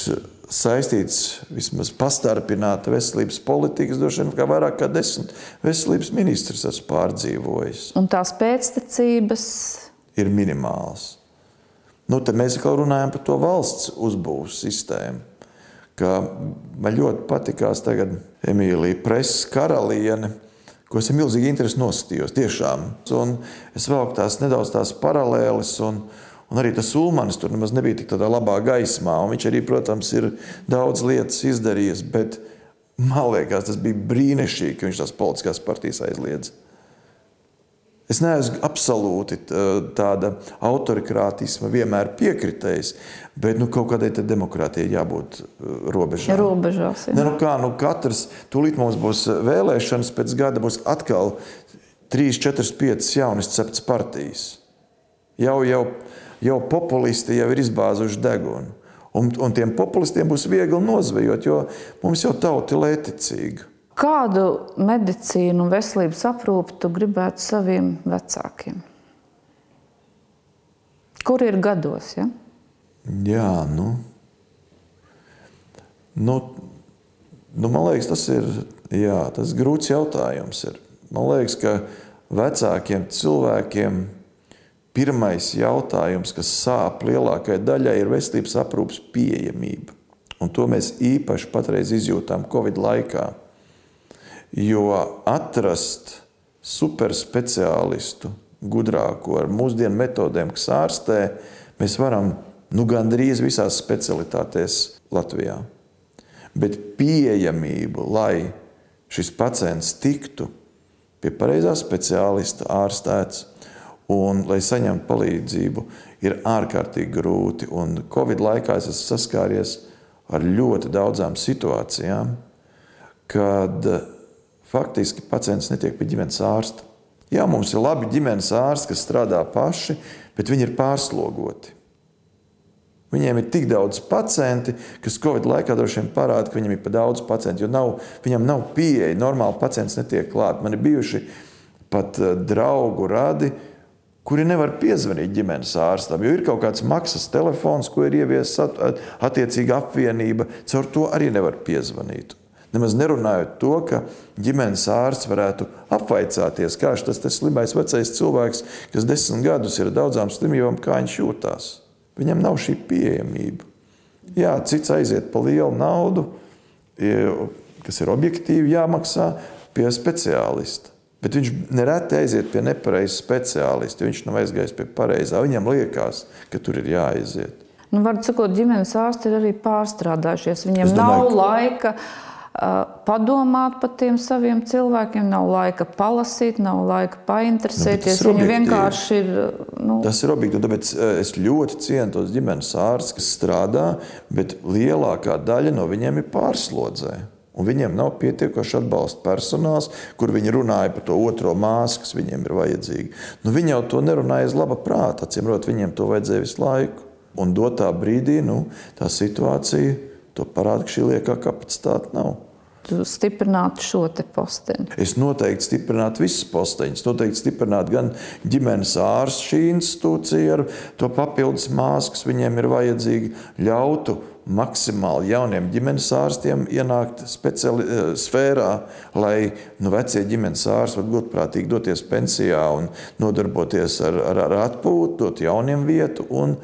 saistīts vismaz pastarpināta veselības politikas, droši vien kā vairāk kā desmit veselības ministrs esmu pārdzīvojis. Un tās pēctecības ir minimālas. Nu, tad mēs atkal runājam par to valsts uzbūves sistēmu ka man ļoti patīkās tagad Emīlija Preses karaliene ko es ar milzīgu interesi noskatījos. Tiešām. Un es vēl tās nedaudz tās paralēles. Un, Un arī tas Ulmans tur nemaz nebija tik tādā labā gaismā. Viņš arī, protams, ir daudz lietas izdarījis, bet man liekas, tas bija brīnišķīgi, ka viņš tās politiskās partijas aizliedz. Es neesmu absolūti tāda autorikrātisma, vienmēr piekritējis, bet nu, kaut kādai demokrātijai jābūt robežām. Robežās, jā. ne, nu kā, nu katrs, tūlīt mums būs vēlēšanas, pēc gada būs atkal 3, 4, 5 jaunas cepts partijas. Jau, jau, jau populisti jau ir izbāzuši degunu. Un, un tiem populistiem būs viegli nozvejot, jo mums jau tauta ir lēticīga. Kādu medicīnu un veselības aprūpi tu gribētu saviem vecākiem? Kur ir gados? Ja? Jā, nu, nu, nu man liekas, tas ir jā, tas grūts jautājums. Ir. Man liekas, ka vecākiem cilvēkiem pirmais jautājums, kas sāp lielākajai daļai, ir veselības aprūpas pieejamība. Un to mēs īpaši patreiz izjūtām Covid laikā. Jo atrast superspeciālistu, gudrāko ar mūsdienu metodēm, kas ārstē, mēs varam nu, gandrīz visās specialitātēs Latvijā. Bet pieejamību, lai šis pacients tiktu pie pareizā speciālista ārstēts un lai saņemtu palīdzību, ir ārkārtīgi grūti. Un Covid laikā es esmu saskāries ar ļoti daudzām situācijām, kad faktiski pacients netiek pie ģimenes ārsta. Jā, mums ir labi ģimenes ārsti, kas strādā paši, bet viņi ir pārslogoti. Viņiem ir tik daudz pacienti, kas Covid laikā droši vien parāda, ka viņam ir par daudz pacientu, jo nav, viņam nav pieeja. Normāli pacients netiek klāt. Man ir bijuši pat eh, draugu radi, kuri nevar piezvanīt ģimenes ārstam, jo ir kaut kāds maksas telefons, ko ir ieviesis attiecīga apvienība. Caur to arī nevar piezvanīt. Nemaz nerunājot to, ka ģimenes ārsts varētu apvaicāties, kā tas slimais vecais cilvēks, kas desmit gadus ir daudzām slimībām, kā viņš jūtas. Viņam nav šī pieejamība. Jā, cits aiziet par lielu naudu, kas ir objektīvi jāmaksā pie speciālista. Bet viņš nereti aiziet pie nepareizā speciālista. Viņš nav aizgājis pie pareizā. Viņam liekas, ka tur ir jāaiziet. Nu, var sakot, ģimenes ārsti ir arī pārstrādājušies. Viņiem domāju, nav laika. Ka padomāt par tiem saviem cilvēkiem, nav laika palasīt, nav laika painteresēties. Nu, Viņi vienkārši ir. Nu... Tas ir objektīvi. Tāpēc es ļoti cienu tos ģimenes ārstus, kas strādā, bet lielākā daļa no viņiem ir pārslodzē. Un viņiem nav pietiekoši atbalsta personāls, kur viņi runāja par to otro māsu, kas viņiem ir vajadzīga. Nu, viņi jau to nerunāja uz laba prāta. Acīm redzot, viņiem to vajadzēja visu laiku. Un dotā brīdī nu, tā situācija parāda, ka šī liekā kapacitāte nav stiprinātu šo posteni? Es noteikti stiprinātu visas posteņus. Noteikti stiprinātu gan ģimenes ārstu šī institūcija ar to papildus māsu, kas viņiem ir vajadzīgi, ļautu maksimāli jauniem ģimenes ārstiem ienākt speciāli, eh, sfērā, lai nu, vecie ģimenes ārsti varētu godprātīgi doties pensijā un nodarboties ar, ar, ar atpūtu, dot jauniem vietu un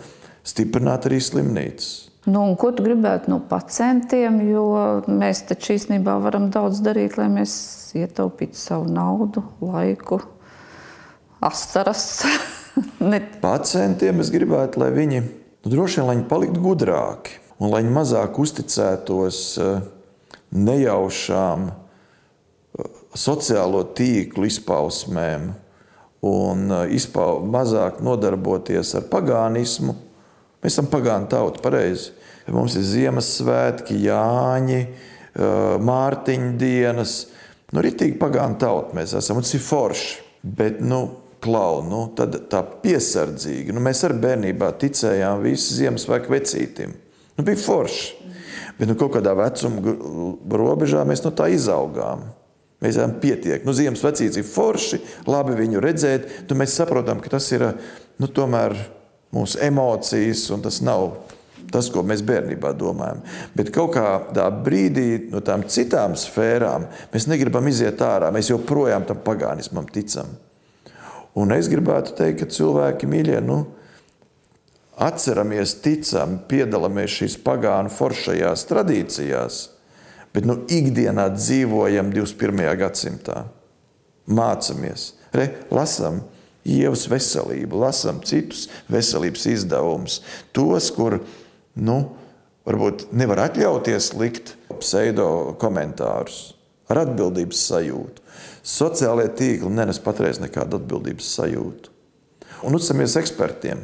stiprināt arī slimnīcas. Nu, ko tu gribētu no pacientiem? Jo mēs taču īstenībā varam daudz darīt, lai mēs ietaupītu savu naudu, laiku, asaras. pacientiem es gribētu, lai viņi nu, droši vien lai viņi paliktu gudrāki un lai viņi mazāk uzticētos eh, nejaušām eh, sociālo tīklu izpausmēm un eh, izpau, mazāk nodarboties ar pagānismu Mēs esam pagānu tauta, pareizi. Mums ir Ziemassvētki, Jāņi, Mārtiņa dienas. Nu, Ritīgi pagānu tauta mēs esam, un tas ir forši. Bet, nu, klau, nu, tad tā piesardzīgi. Nu, mēs arī bērnībā ticējām visu Ziemassvētku vecītim. Nu, bija forši. Bet nu, kaut kādā vecuma robežā mēs no tā izaugām. Mēs zinām, pietiek. Nu, Ziemassvētku ir forši, labi viņu redzēt. Nu, mēs saprotam, ka tas ir nu, tomēr mūsu emocijas, un tas nav tas, ko mēs bērnībā domājam. Bet kaut kādā brīdī no tām citām sfērām mēs negribam iziet ārā. Mēs joprojām tam pagānismam ticam. Un es gribētu teikt, ka cilvēki mīļie, nu, atceramies, ticam, piedalāmies šīs pagānu foršajās tradīcijās, bet nu, ikdienā dzīvojam 21. gadsimtā. mācāmies, Re, lasām ievas veselību, lasām citus veselības izdevumus, tos, kur nu, varbūt nevar atļauties likt pseido komentārus ar atbildības sajūtu. Sociālie tīkli nenes patreiz nekādu atbildības sajūtu. Un uzticamies ekspertiem.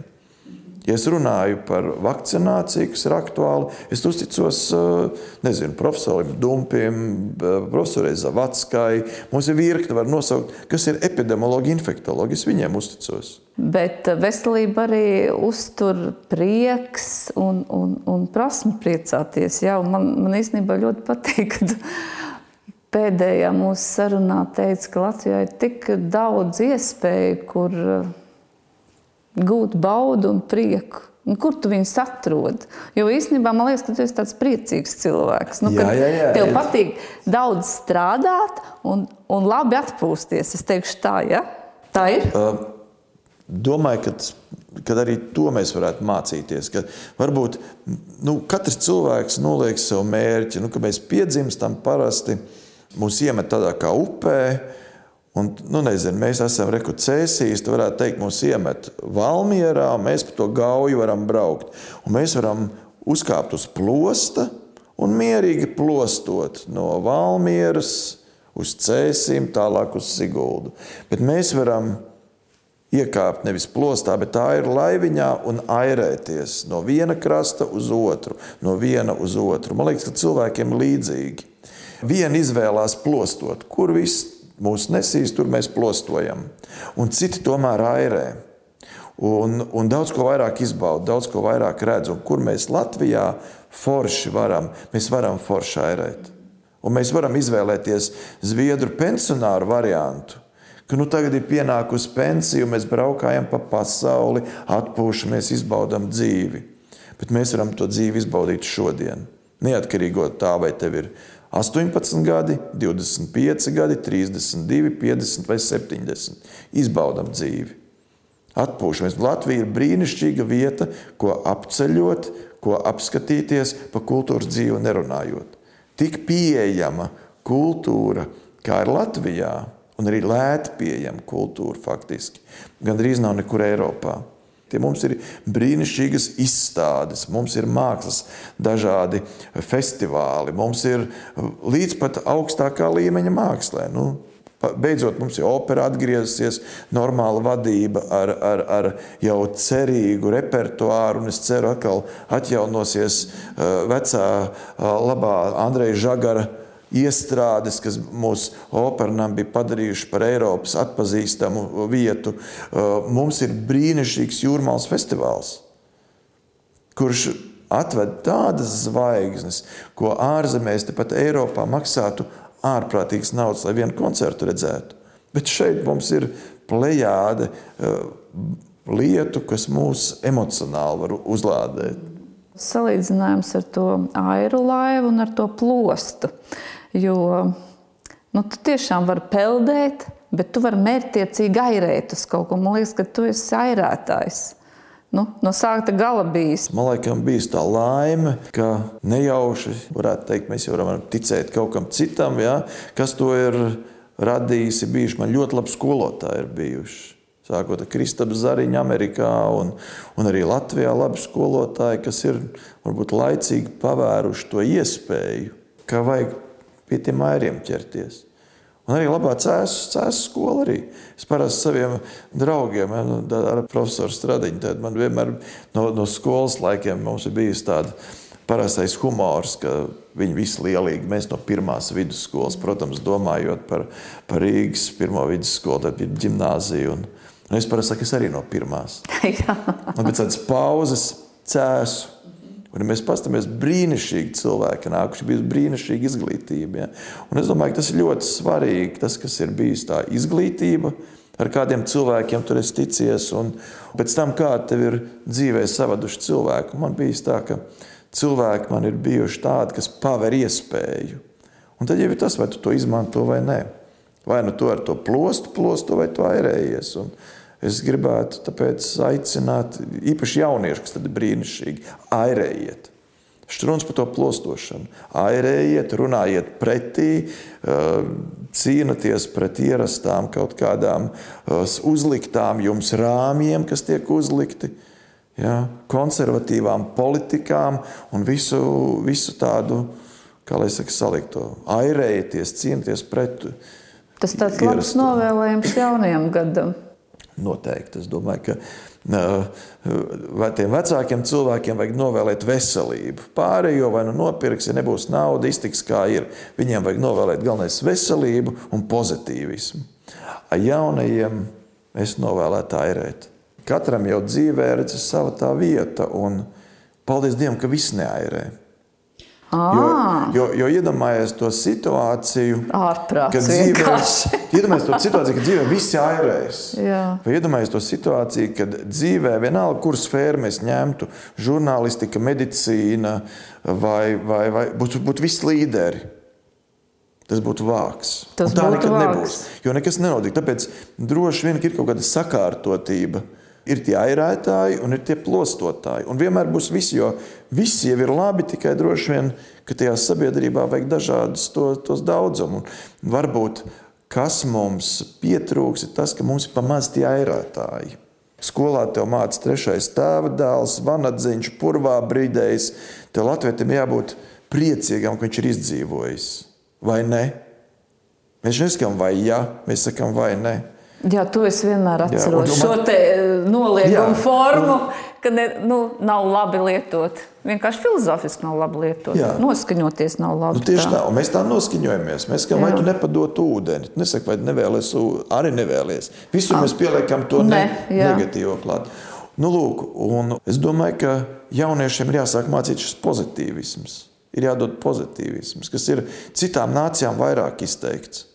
Ja es runāju par vakcināciju, kas ir aktuāla, es uzticos eh, nezinu, profesoram Dumpim, eh, profesorai Zavatskai. Mums ir virkne, var nosaukt, kas ir epidemiologi, infektologi. Es viņiem uzticos. Bet veselība arī uztur prieks un, un, un prasme priecāties. Jā, man, man īstenībā ļoti patīk, kad pēdējā mūsu sarunā teica, ka Latvijā ir tik daudz iespēju, kur gūt baudu un prieku. Un kur tu viņus atrod? Jo īstenībā man liekas, ka tu esi tāds priecīgs cilvēks. Nu, jā, jā, jā, tev patīk daudz strādāt un, un labi atpūsties. Es teikšu, tā, ja? tā ir. Uh, domāju, ka, tas, ka arī to mēs varētu mācīties. Ka varbūt nu, katrs cilvēks noliek sev mērķi, nu, ka mēs piedzimstam parasti, mūs iemet tādā kā upē Un, nu, nezinu, mēs esam rekucēsīs, tā varētu teikt, mūs iemet Valmierā, mēs pa to gauju varam braukt. Un mēs varam uzkāpt uz plosta un mierīgi plostot no Valmieras uz Cēsīm, tālāk uz Siguldu. Bet mēs varam iekāpt nevis plostā, bet tā ir laiviņā un airēties no viena krasta uz otru, no viena uz otru. Man liekas, ka cilvēkiem līdzīgi. Viena izvēlās plostot, kur viss mūs nesīs, tur mēs plostojam. Un citi tomēr airē. Un, un daudz ko vairāk izbauda, daudz ko vairāk redz. Un kur mēs Latvijā forši varam, mēs varam forši airēt. Un mēs varam izvēlēties Zviedru pensionāru variantu, ka nu, tagad ir pienākusi pensija, mēs braukājam pa pasauli, atpūšamies, izbaudām dzīvi. Bet mēs varam to dzīvi izbaudīt šodien. Neatkarīgi no tā, vai tev ir 18 gadi, 25 gadi, 32, 50 vai 70. Izbaudam dzīvi. Atpūšamies. Latvija ir brīnišķīga vieta, ko apceļot, ko apskatīties, pa kultūras dzīvi nerunājot. Tik pieejama kultūra, kā ir Latvijā, un arī lēti pieejama kultūra faktiski. Gan drīz nav nekur Eiropā. Tie mums ir brīnišķīgas izstādes, mums ir mākslas, dažādi festivāli, mums ir līdz pat augstākā līmeņa mākslē. Nu, Beidzot, mums ir opera atgriezusies, normāla vadība ar, ar, ar jau cerīgu repertuāru, es ceru, ka atkal atjaunosies vecā, labā Andreja Žagara iestrādes, kas mūsu operam bija padarījuši par Eiropas atpazīstamu vietu. Mums ir brīnišķīgs jūrmālas festivāls, kurš atved tādas zvaigznes, ko ārzemēs, tepat Eiropā, maksātu ārprātīgas naudas, lai vienu koncertu redzētu. Bet šeit mums ir plējāde uh, lietu, kas mūs emocionāli var uzlādēt. Salīdzinājums ar to airu laivu un ar to plostu. Jo nu, tu tiešām vari peldēt, bet tu vari mērķtiecīgi airēt uz kaut ko. Man liekas, ka tu esi airētājs. Nu, no sākta gala bijis. Man liekas, bija tā laime, ka nejauši, teikt, mēs jau varam ticēt kaut kam citam, ja, kas to ir radījis. Bijuši man ļoti labi skolotāji, ir bijuši. Sākot ar Kristapu Zariņu, Amerikā un, un arī Latvijā, labi skolotāji, kas ir varbūt laicīgi pavēruši to iespēju, ka vajag pie tiem airiem ķerties. Un arī labā cēlus skola. Arī. Es parasti saviem draugiem, nu, ar profesoru Stradiņu, man vienmēr no, no skolas laikiem ir bijis tāds parastais humors, ka viņi visi lielīgi, mēs no pirmās vidusskolas, protams, domājot par, par Rīgas pirmo vidusskolu, tad bija ģimnāzija. Un, un es parasti saku, es arī no pirmās. un pēc tādas pauzes cēsu Un mēs paskatāmies, brīnišķīgi cilvēki nākuši, bija brīnišķīga izglītība. Ja? Un es domāju, ka tas ir ļoti svarīgi, tas, kas ir bijis tā izglītība, ar kādiem cilvēkiem tur esi ticies, un pēc tam, kā tev ir dzīvē savaduši cilvēki. Man bija tā, ka cilvēki man ir bijuši tādi, kas paver iespēju. Un tad jau ir tas, vai tu to izmanto vai nē. Vai nu to ar to plostu, plostu vai tu airējies. Un, Es gribētu tāpēc aicināt īpaši jauniešus, kas tad ir brīnišķīgi, airējiet. Strūns par to plostošanu. Airējiet, runājiet pretī, cīnāties pret ierastām kaut kādām uzliktām jums rāmjiem, kas tiek uzlikti, ja, konservatīvām politikām un visu, visu tādu, kā lai saka, salikto. Airējieties, cīnāties pret. Tas tāds labs novēlējums jaunajam gadam. Noteikti. Es domāju, ka vai tiem vecākiem cilvēkiem vajag novēlēt veselību. Pārējo vai nu nopirks, ja nebūs nauda, iztiks kā ir. Viņiem vajag novēlēt galvenais veselību un pozitīvismu. Ar jaunajiem es novēlētu airēt. Katram jau dzīvē ir sava tā vieta, un paldies Dievam, ka viss neairē. Jo, jo, jo iedomājieties to situāciju, Ārprāts kad dzīvē, iedomājieties to situāciju, kad dzīvē viss. Jā. Vai iedomājieties to situāciju, kad dzīvē vienalga, kuras sfēru mēs ņemtu, žurnālistika, medicīna vai, vai, vai būtu, būtu visi līderi. Tas būtu vāks. Tas Un tā būtu nekad vāks. nebūs. Jo nekas nenotiek. Tāpēc droši vien ir kaut kāda sakārtotība. Ir tie airētāji un ir tie plostotāji. Un vienmēr būs visi, jo visi jau ir labi, tikai droši vien, ka tajā sabiedrībā vajag dažādus to, tos daudzumu. Un varbūt kas mums pietrūks, ir tas, ka mums ir pamaz tie airētāji. Skolā tev mācās trešais tēva dēls, vanadziņš, purvā brīdējis. Tev latvietim jābūt priecīgam, ka viņš ir izdzīvojis. Vai ne? Mēs nesakām, vai jā, mēs sakām, vai ne. Jā, to es vienmēr Jā, atceros. Šo man- te eh, noliegumu Jā, formu, ka ne, nu, nav labi lietot. Vienkārši filozofiski nav labi lietot. Jā. Noskaņoties nav labi. Nu, tieši tā, un mēs tā noskaņojamies. Mēs sakām, vai Jā. tu nepadod ūdeni. Tu nesaki, vai nevēlies, arī nevēlies. Visur mēs pieliekam to ne, Ne, jā. negatīvo klāt. Nu, lūk, es domāju, ka jauniešiem ir jāsāk mācīt šis pozitīvisms. Ir jādod pozitīvisms, kas ir citām nācijām vairāk izteikts.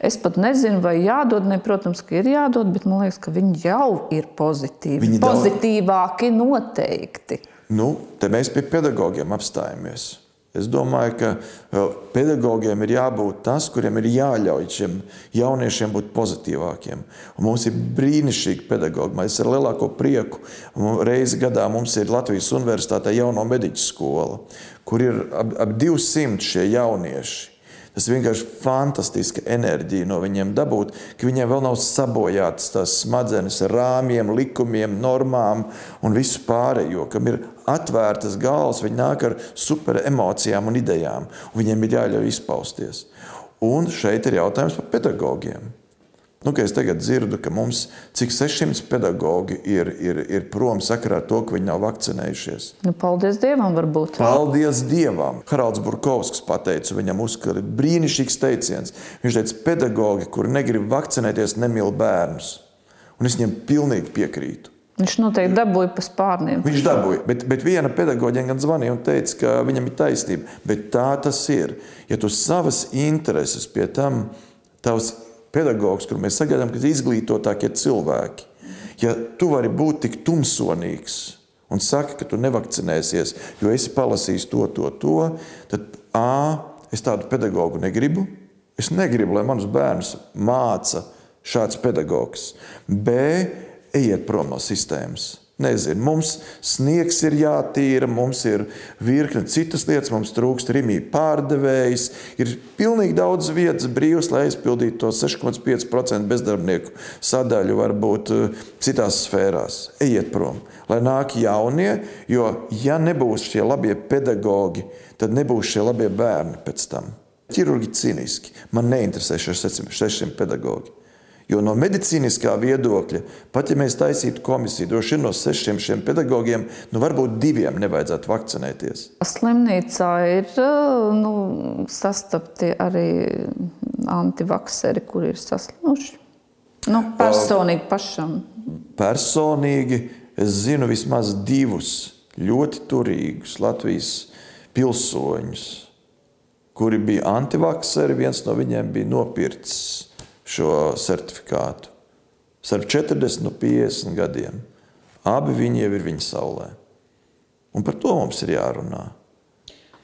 Es pat nezinu, vai jādod. Ne, protams, ka ir jādod, bet man liekas, ka viņi jau ir pozitīvi. Viņi daudz- Pozitīvāki noteikti. Nu, te mēs pie pedagogiem apstājamies. Es domāju, ka eh, pedagogiem ir jābūt tas, kuriem ir jāļauj šiem jauniešiem būt pozitīvākiem. Un mums ir brīnišķīgi pedagogi. Mēs ar lielāko prieku reizi gadā mums ir Latvijas Universitātē jauno mediķu skola, kur ir ap, ap 200 šie jaunieši. Tas vienkārši fantastiska enerģija no viņiem dabūt, ka viņiem vēl nav sabojātas tās smadzenes ar rāmjiem, likumiem, normām un visu pārējo, kam ir atvērtas galvas, viņi nāk ar super emocijām un idejām, un viņiem ir jāļauj izpausties. Un šeit ir jautājums par pedagogiem. Nu, es tagad dzirdu, ka mums cik 600 pedagogi ir, ir, ir prom sakarā ar to, ka viņi nav vakcinējušies. Nu, paldies Dievam, varbūt. Paldies Dievam! Haralds Burkovskis pateica, viņam uzskata brīnišķīgs teiciens. Viņš teica, pedagogi, kuri negrib vakcinēties, nemīl bērnus. Un es viņam pilnīgi piekrītu. Viņš noteikti dabūja pa spārniem. Viņš dabūja, bet, bet viena pedagoģija gan zvanīja un teica, ka viņam ir taisnība. Bet tā tas ir. Ja tu savas intereses pie tam, tavs pedagogs, kur mēs sagaidām, ka izglītotākie cilvēki, ja tu vari būt tik tumsonīgs un saki, ka tu nevakcinēsies, jo esi palasījis to, to, to, tad A, es tādu pedagogu negribu. Es negribu, lai manus bērnus māca šāds pedagogs. B, ejiet prom no sistēmas. Nezinu, mums sniegs ir jātīra, mums ir virkne citas lietas, mums trūkst rīmī pārdevējs. Ir pilnīgi daudz vietas brīvas, lai aizpildītu to 6,5% bezdarbnieku sadaļu, varbūt eh, citās sfērās. Ejiet prom, lai nāk jaunie, jo ja nebūs šie labie pedagogi, tad nebūs šie labie bērni pēc tam. Ķirurgi cīniski. Man neinteresē šie 600 pedagogi. Jo no medicīniskā viedokļa, pat ja mēs taisītu komisiju, droši vien no sešiem šiem pedagogiem, nu varbūt diviem nevajadzētu vakcinēties. Slimnīcā ir uh, nu, sastapti arī antivakseri, kuri ir saslimuši. Nu, personīgi pašam. Personīgi es zinu vismaz divus ļoti turīgus Latvijas pilsoņus, kuri bija antivakseri. Viens no viņiem bija nopircis šo certifikātu. Starp 40 un 50 gadiem. Abi viņi jau ir viņa saulē. Un par to mums ir jārunā.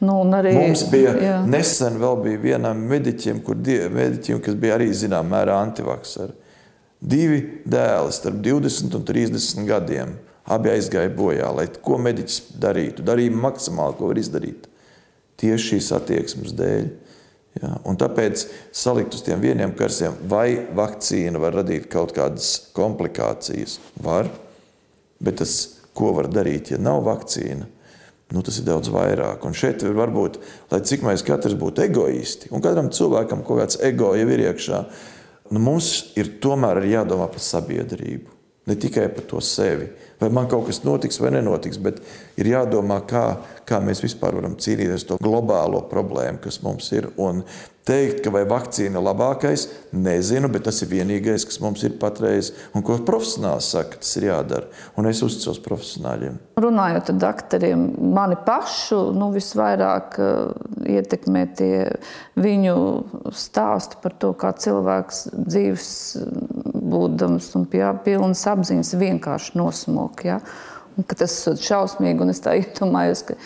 Nu, arī, Mums bija jā. nesen vēl bija vienam mediķim, kur mediķim, kas bija arī zināmā mērā antivakseri. Divi dēli starp 20 un 30 gadiem. abi aizgāja bojā. Lai ko mediķis darītu, darīja maksimāli, ko var izdarīt. Tieši šīs attieksmes dēļ. Ja, un tāpēc salikt uz tiem vieniem karsiem, vai vakcīna var radīt kaut kādas komplikācijas. Var, bet tas, ko var darīt, ja nav vakcīna, nu, tas ir daudz vairāk. Un šeit varbūt, lai cik mēs katrs būtu egoisti, un katram cilvēkam kaut kāds ego jau ir iekšā, nu, mums ir tomēr jādomā par sabiedrību. Ne tikai par to sevi. Vai man kaut kas notiks vai nenotiks, bet ir jādomā, kā, kā mēs vispār varam cīnīties ar to globālo problēmu, kas mums ir. Un teikt, ka vai vakcīna ir labākais, nezinu, bet tas ir vienīgais, kas mums ir patreiz. Un ko profesionāls saka, tas ir jādara. Un es uzticos profesionāļiem. Runājot ar doktoriem, mani pašu nu, visvairāk uh, ietekmē tie viņu stāsti par to, kā cilvēks dzīves būdams un pie pilnas apziņas vienkārši nosmok. Ja? Un, tas ir šausmīgi, un es tā iedomājos, ka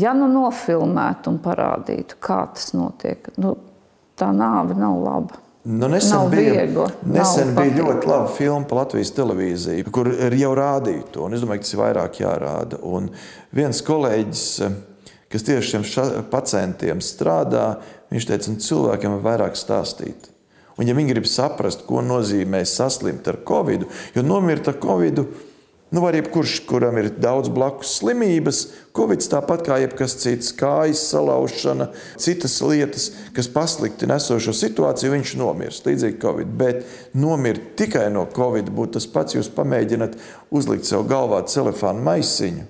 ja nu nofilmētu un parādītu, kā tas notiek, nu, tā nāve nav laba. Nu, nesen bija, viegli, nesen bija patīkami. ļoti laba filma par Latvijas televīziju, kur ir jau rādīta to. Es domāju, ka tas ir vairāk jārāda. Un viens kolēģis, kas tieši šiem pacientiem strādā, viņš teica, ka cilvēkiem ir vairāk stāstīt. Un, ja viņi grib saprast, ko nozīmē saslimt ar covid, jo nomirt ar covid, nu, var jebkurš, kuram ir daudz blakus slimības, covid tāpat kā jebkas cits, kājas salaušana, citas lietas, kas pasliktina esošo situāciju, viņš nomirst. Līdzīgi covid. Bet nomirt tikai no covid būtu tas pats, jūs pamēģināt uzlikt sev galvā telefonu maisiņu,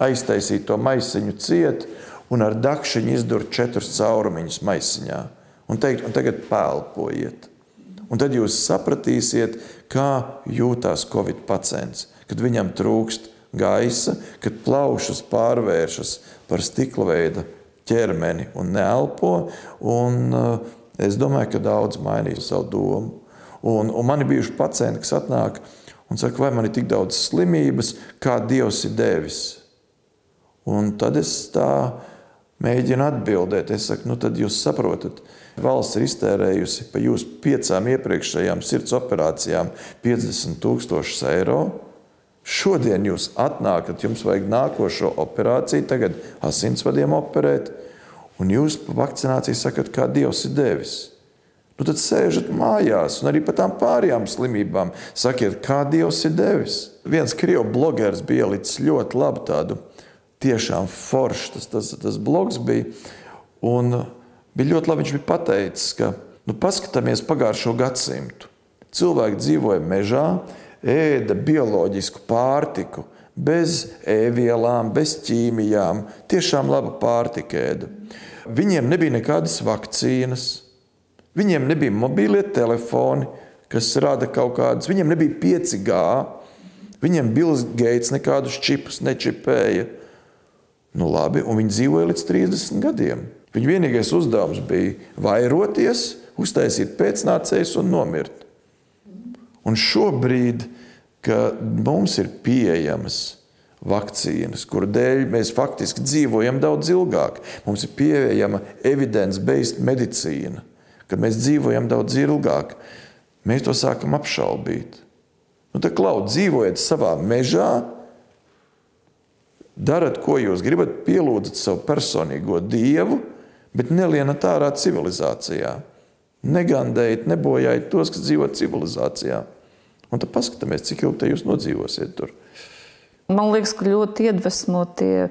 aiztaisīt to maisiņu ciet un ar dakšiņu izdurt četrus caurumiņus maisiņā un teikt, un tagad pēlpojiet. Un tad jūs sapratīsiet, kā jūtas Covid pacients, kad viņam trūkst gaisa, kad plaušas pārvēršas par stikla veida ķermeni un neelpo. Un, uh, es domāju, ka daudz mainīs savu domu. Un, un man ir bijuši pacienti, kas atnāk un saka, vai man ir tik daudz slimības, kā Dievs ir devis. Un tad es tā mēģinu atbildēt. Es saku, nu tad jūs saprotat, valsts ir iztērējusi par jūsu piecām iepriekšējām sirds operācijām 50 tūkstošus eiro. Šodien jūs atnākat, jums vajag nākošo operāciju, tagad asinsvadiem operēt, un jūs vakcināciju sakat, kā Dievs ir devis. Nu, tad sēžat mājās, un arī par tām pārējām slimībām sakiet, kā Dievs ir devis. Viens krievu blogeris bija ielicis ļoti labu tādu tiešām foršs tas, tas, tas blogs bija. Un bija ļoti labi, viņš bija pateicis, ka nu, paskatāmies pagājušo gadsimtu. Cilvēki dzīvoja mežā, ēda bioloģisku pārtiku, bez ēvielām, bez ķīmijām. Tiešām laba pārtika ēda. Viņiem nebija nekādas vakcīnas, viņiem nebija mobilie telefoni, kas rada kaut kādas, viņiem nebija 5G, viņiem Bills Gates nekādus čipus nečipēja. Nu, labi, un viņi dzīvoja līdz 30 gadiem. Viņa vienīgais uzdevums bija vairoties, uztaisīt pēcnācējus un nomirt. Un šobrīd, mums ir pieejamas vakcīnas, kuru dēļ mēs faktiski dzīvojam daudz ilgāk, mums ir pieejama evidence-based medicīna, kad mēs dzīvojam daudz ilgāk, mēs to sākam apšaubīt. Nu, tā klau, dzīvojiet savā mežā, darat, ko jūs gribat, pielūdzat savu personīgo dievu, bet nelienat ārā civilizācijā. Negandējiet, nebojājiet tos, kas dzīvo civilizācijā. Un tad paskatāmies, cik ilgi jūs nodzīvosiet tur. Man liekas, ka ļoti iedvesmotie.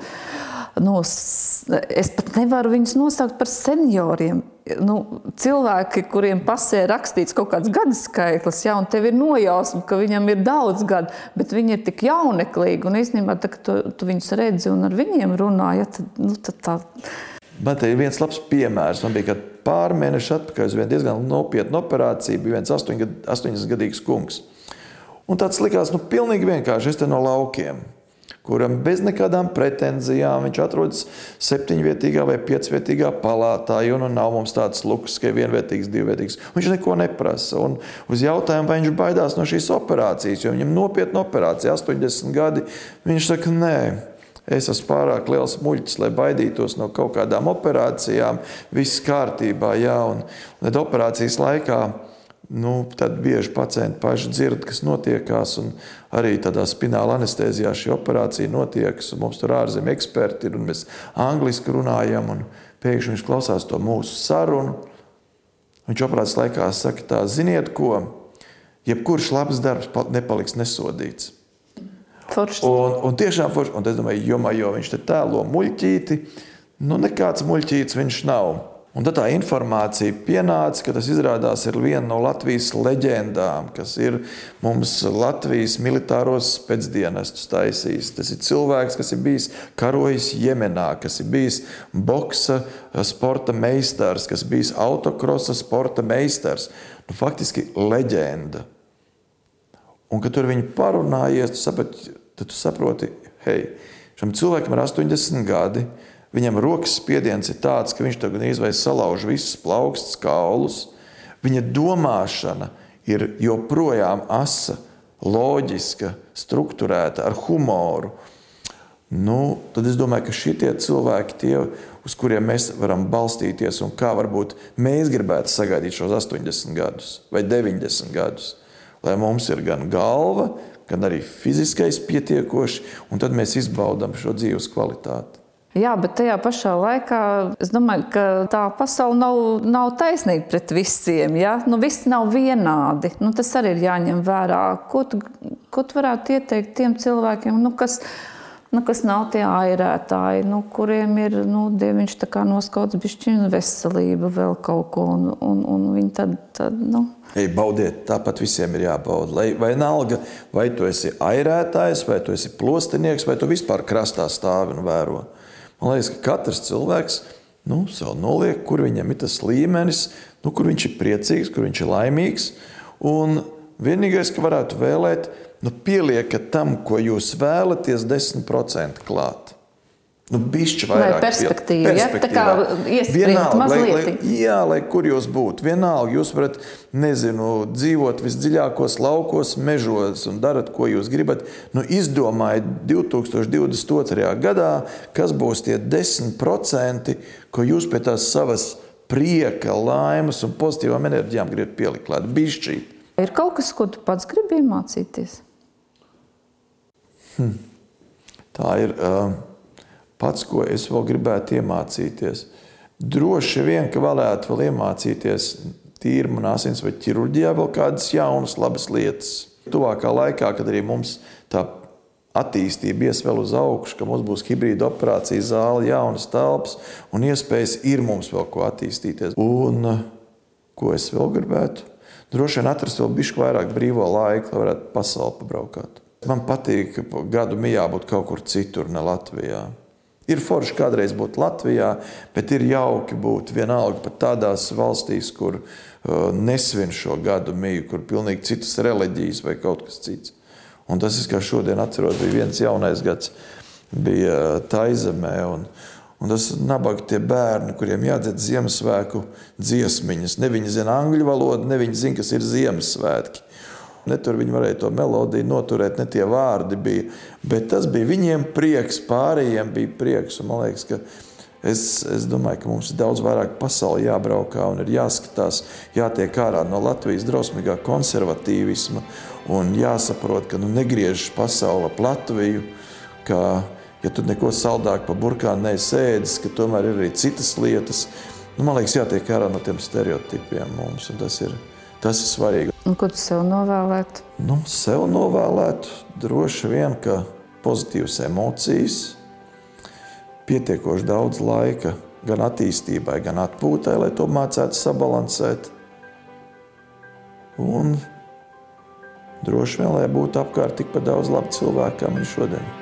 Nu, s- es pat nevaru viņus nosaukt par senioriem. Nu, cilvēki, kuriem pasē rakstīts kaut kāds gadu skaitlis, ja, un tev ir nojausma, ka viņam ir daudz gadu, bet viņi ir tik jauneklīgi. Un īstenībā, tā, tu, tu viņus redzi un ar viņiem runā, ja, tad, nu, tad tā Man te ir viens labs piemērs. Man bija pāris mēneši atpakaļ vienu diezgan nopietnu operāciju. Bija viens 80 gadīgs kungs. Un tāds likās, nu, pilnīgi vienkārši. Es te no laukiem, kuram bez nekādām pretenzijām viņš atrodas septiņvietīgā vai piecvietīgā palātā, jo nu nav mums tāds luks, ka ir vienvietīgs, divvietīgs. Viņš neko neprasa. Un uz jautājumu, vai viņš baidās no šīs operācijas, jo viņam nopietna operācija, 80 gadi, viņš saka, nē. Es esmu pārāk liels muļķis, lai baidītos no kaut kādām operācijām. Viss kārtībā, jā, un tad operācijas laikā Nu, tad bieži pacienti paši dzird, kas notiekās. Arī tādā spināla anestezijā šī operācija notiek. Mums tur ārzemju eksperti ir un mēs angliski runājam. Pēkšņi viņš klausās to mūsu sarunu. Viņš operācijas laikā saka, tā, ziniet, ko? Jebkurš labs darbs nepaliks nesodīts. Forši. Un, un tiešām forši. Un es domāju, jo, jo viņš te tēlo muļķīti, nu nekāds muļķītis viņš nav. Un tad tā informācija pienāca, ka tas izrādās ir viena no Latvijas leģendām, kas ir mums Latvijas militāros pēcdienestus taisījis. Tas ir cilvēks, kas ir bijis karojis Jemenā, kas ir bijis boksa sporta meistars, kas ir bijis autokrosa sporta meistars. Nu, faktiski leģenda. Un, kad tur viņi parunājies, tu saproti, tad tu saproti, hei, šim cilvēkam ir 80 gadi. Viņam rokas spiediens ir tāds, ka viņš tagad izvēlēs salauž visus plaukstus, kaulus. Viņa domāšana ir joprojām asa, loģiska, struktūrēta, ar humoru. Nu, tad es domāju, ka šie cilvēki, tie, uz kuriem mēs varam balstīties, un kā varbūt mēs gribētu sagaidīt šos 80 gadus vai 90 gadus, lai mums ir gan galva, gan arī fiziskais pietiekoši, un tad mēs izbaudām šo dzīves kvalitāti. Jā, bet tajā pašā laikā es domāju, ka tā pasaule nav, nav taisnīga pret visiem. Ja? Nu, visi nav vienādi. Nu, tas arī ir jāņem vērā. Ko tu, ko tu varētu ieteikt tiem cilvēkiem, nu, kas, nu, kas nav tie airētāji, nu, kuriem ir nu, dieviņš noskauts bišķiņu veselību, vēl kaut ko, un, un, un viņi tad, tad nu. Ei, baudiet, tāpat visiem ir jābauda. Lai, vai nalga, vai tu esi airētājs, vai tu esi plostinieks, vai tu vispār krastā stāvi un vēro. Man liekas, ka katrs cilvēks nu, sev noliek, kur viņam ir tas līmenis, nu, kur viņš ir priecīgs, kur viņš ir laimīgs. Un vienīgais, ka varētu vēlēt, nu, pieliekat tam, ko jūs vēlaties, 10% klāt. Nu, bišķi vairāk Vai perspektīva, ja? Tā kā iespriest mazliet. Jā, lai kur jūs būtu. Vienalga, jūs varat, nezinu, dzīvot visdziļākos laukos, mežos un darat, ko jūs gribat. Nu, izdomājiet 2022. gadā, kas būs tie 10%, ko jūs pie tās savas prieka, laimes un pozitīvām enerģijām gribat pielikt klāt. Bišķi. Ir kaut kas, ko tu pats gribi iemācīties? Hm. Tā ir. Uh, pats, ko es vēl gribētu iemācīties. Droši vien, ka varētu vēl iemācīties tīri manā asins vai ķirurģijā vēl kādas jaunas, labas lietas. Tuvākā laikā, kad arī mums tā attīstība ies vēl uz augšu, ka mums būs hibrīda operācija zāle, jaunas telpas un iespējas ir mums vēl ko attīstīties. Un ko es vēl gribētu? Droši vien atrast vēl bišķi vairāk brīvo laiku, lai varētu pasauli pabraukāt. Man patīk, ka gadu mijā būtu kaut kur citur, ne Latvijā. Ir forši kādreiz būt Latvijā, bet ir jauki būt vienalga pat tādās valstīs, kur uh, nesvin šo gadu mīju, kur ir pilnīgi citas reliģijas vai kaut kas cits. Un tas, kā šodien atceros, bija viens jaunais gads, bija uh, Taizemē. Un, un tas nabaga tie bērni, kuriem jādzird Ziemassvētku dziesmiņas. Ne viņi zina angļu valodu, ne viņi zina, kas ir Ziemassvētki. Ne tur viņi varēja to melodiju noturēt, ne tie vārdi bija. Bet tas bija viņiem prieks, pārējiem bija prieks. Man liekas, ka es, es domāju, ka mums ir daudz vairāk pasauli jābraukā un ir jāskatās, jātiek ārā no Latvijas drausmīgā konservatīvisma un jāsaprot, ka nu, negriežas pasaule ap Latviju. Ka, ja tu neko saldāk par burkānu neesēdis, ka tomēr ir arī citas lietas. Nu, man liekas, jātiek ārā no tiem stereotipiem mums, un tas ir, tas ir svarīgi. Un ko tu sev novēlētu? Nu, sev novēlētu droši vien, ka pozitīvas emocijas, pietiekoši daudz laika gan attīstībai, gan atpūtai, lai to mācītu sabalansēt. Un droši vien, lai būtu apkārt tikpat daudz labu cilvēku, kā man šodien.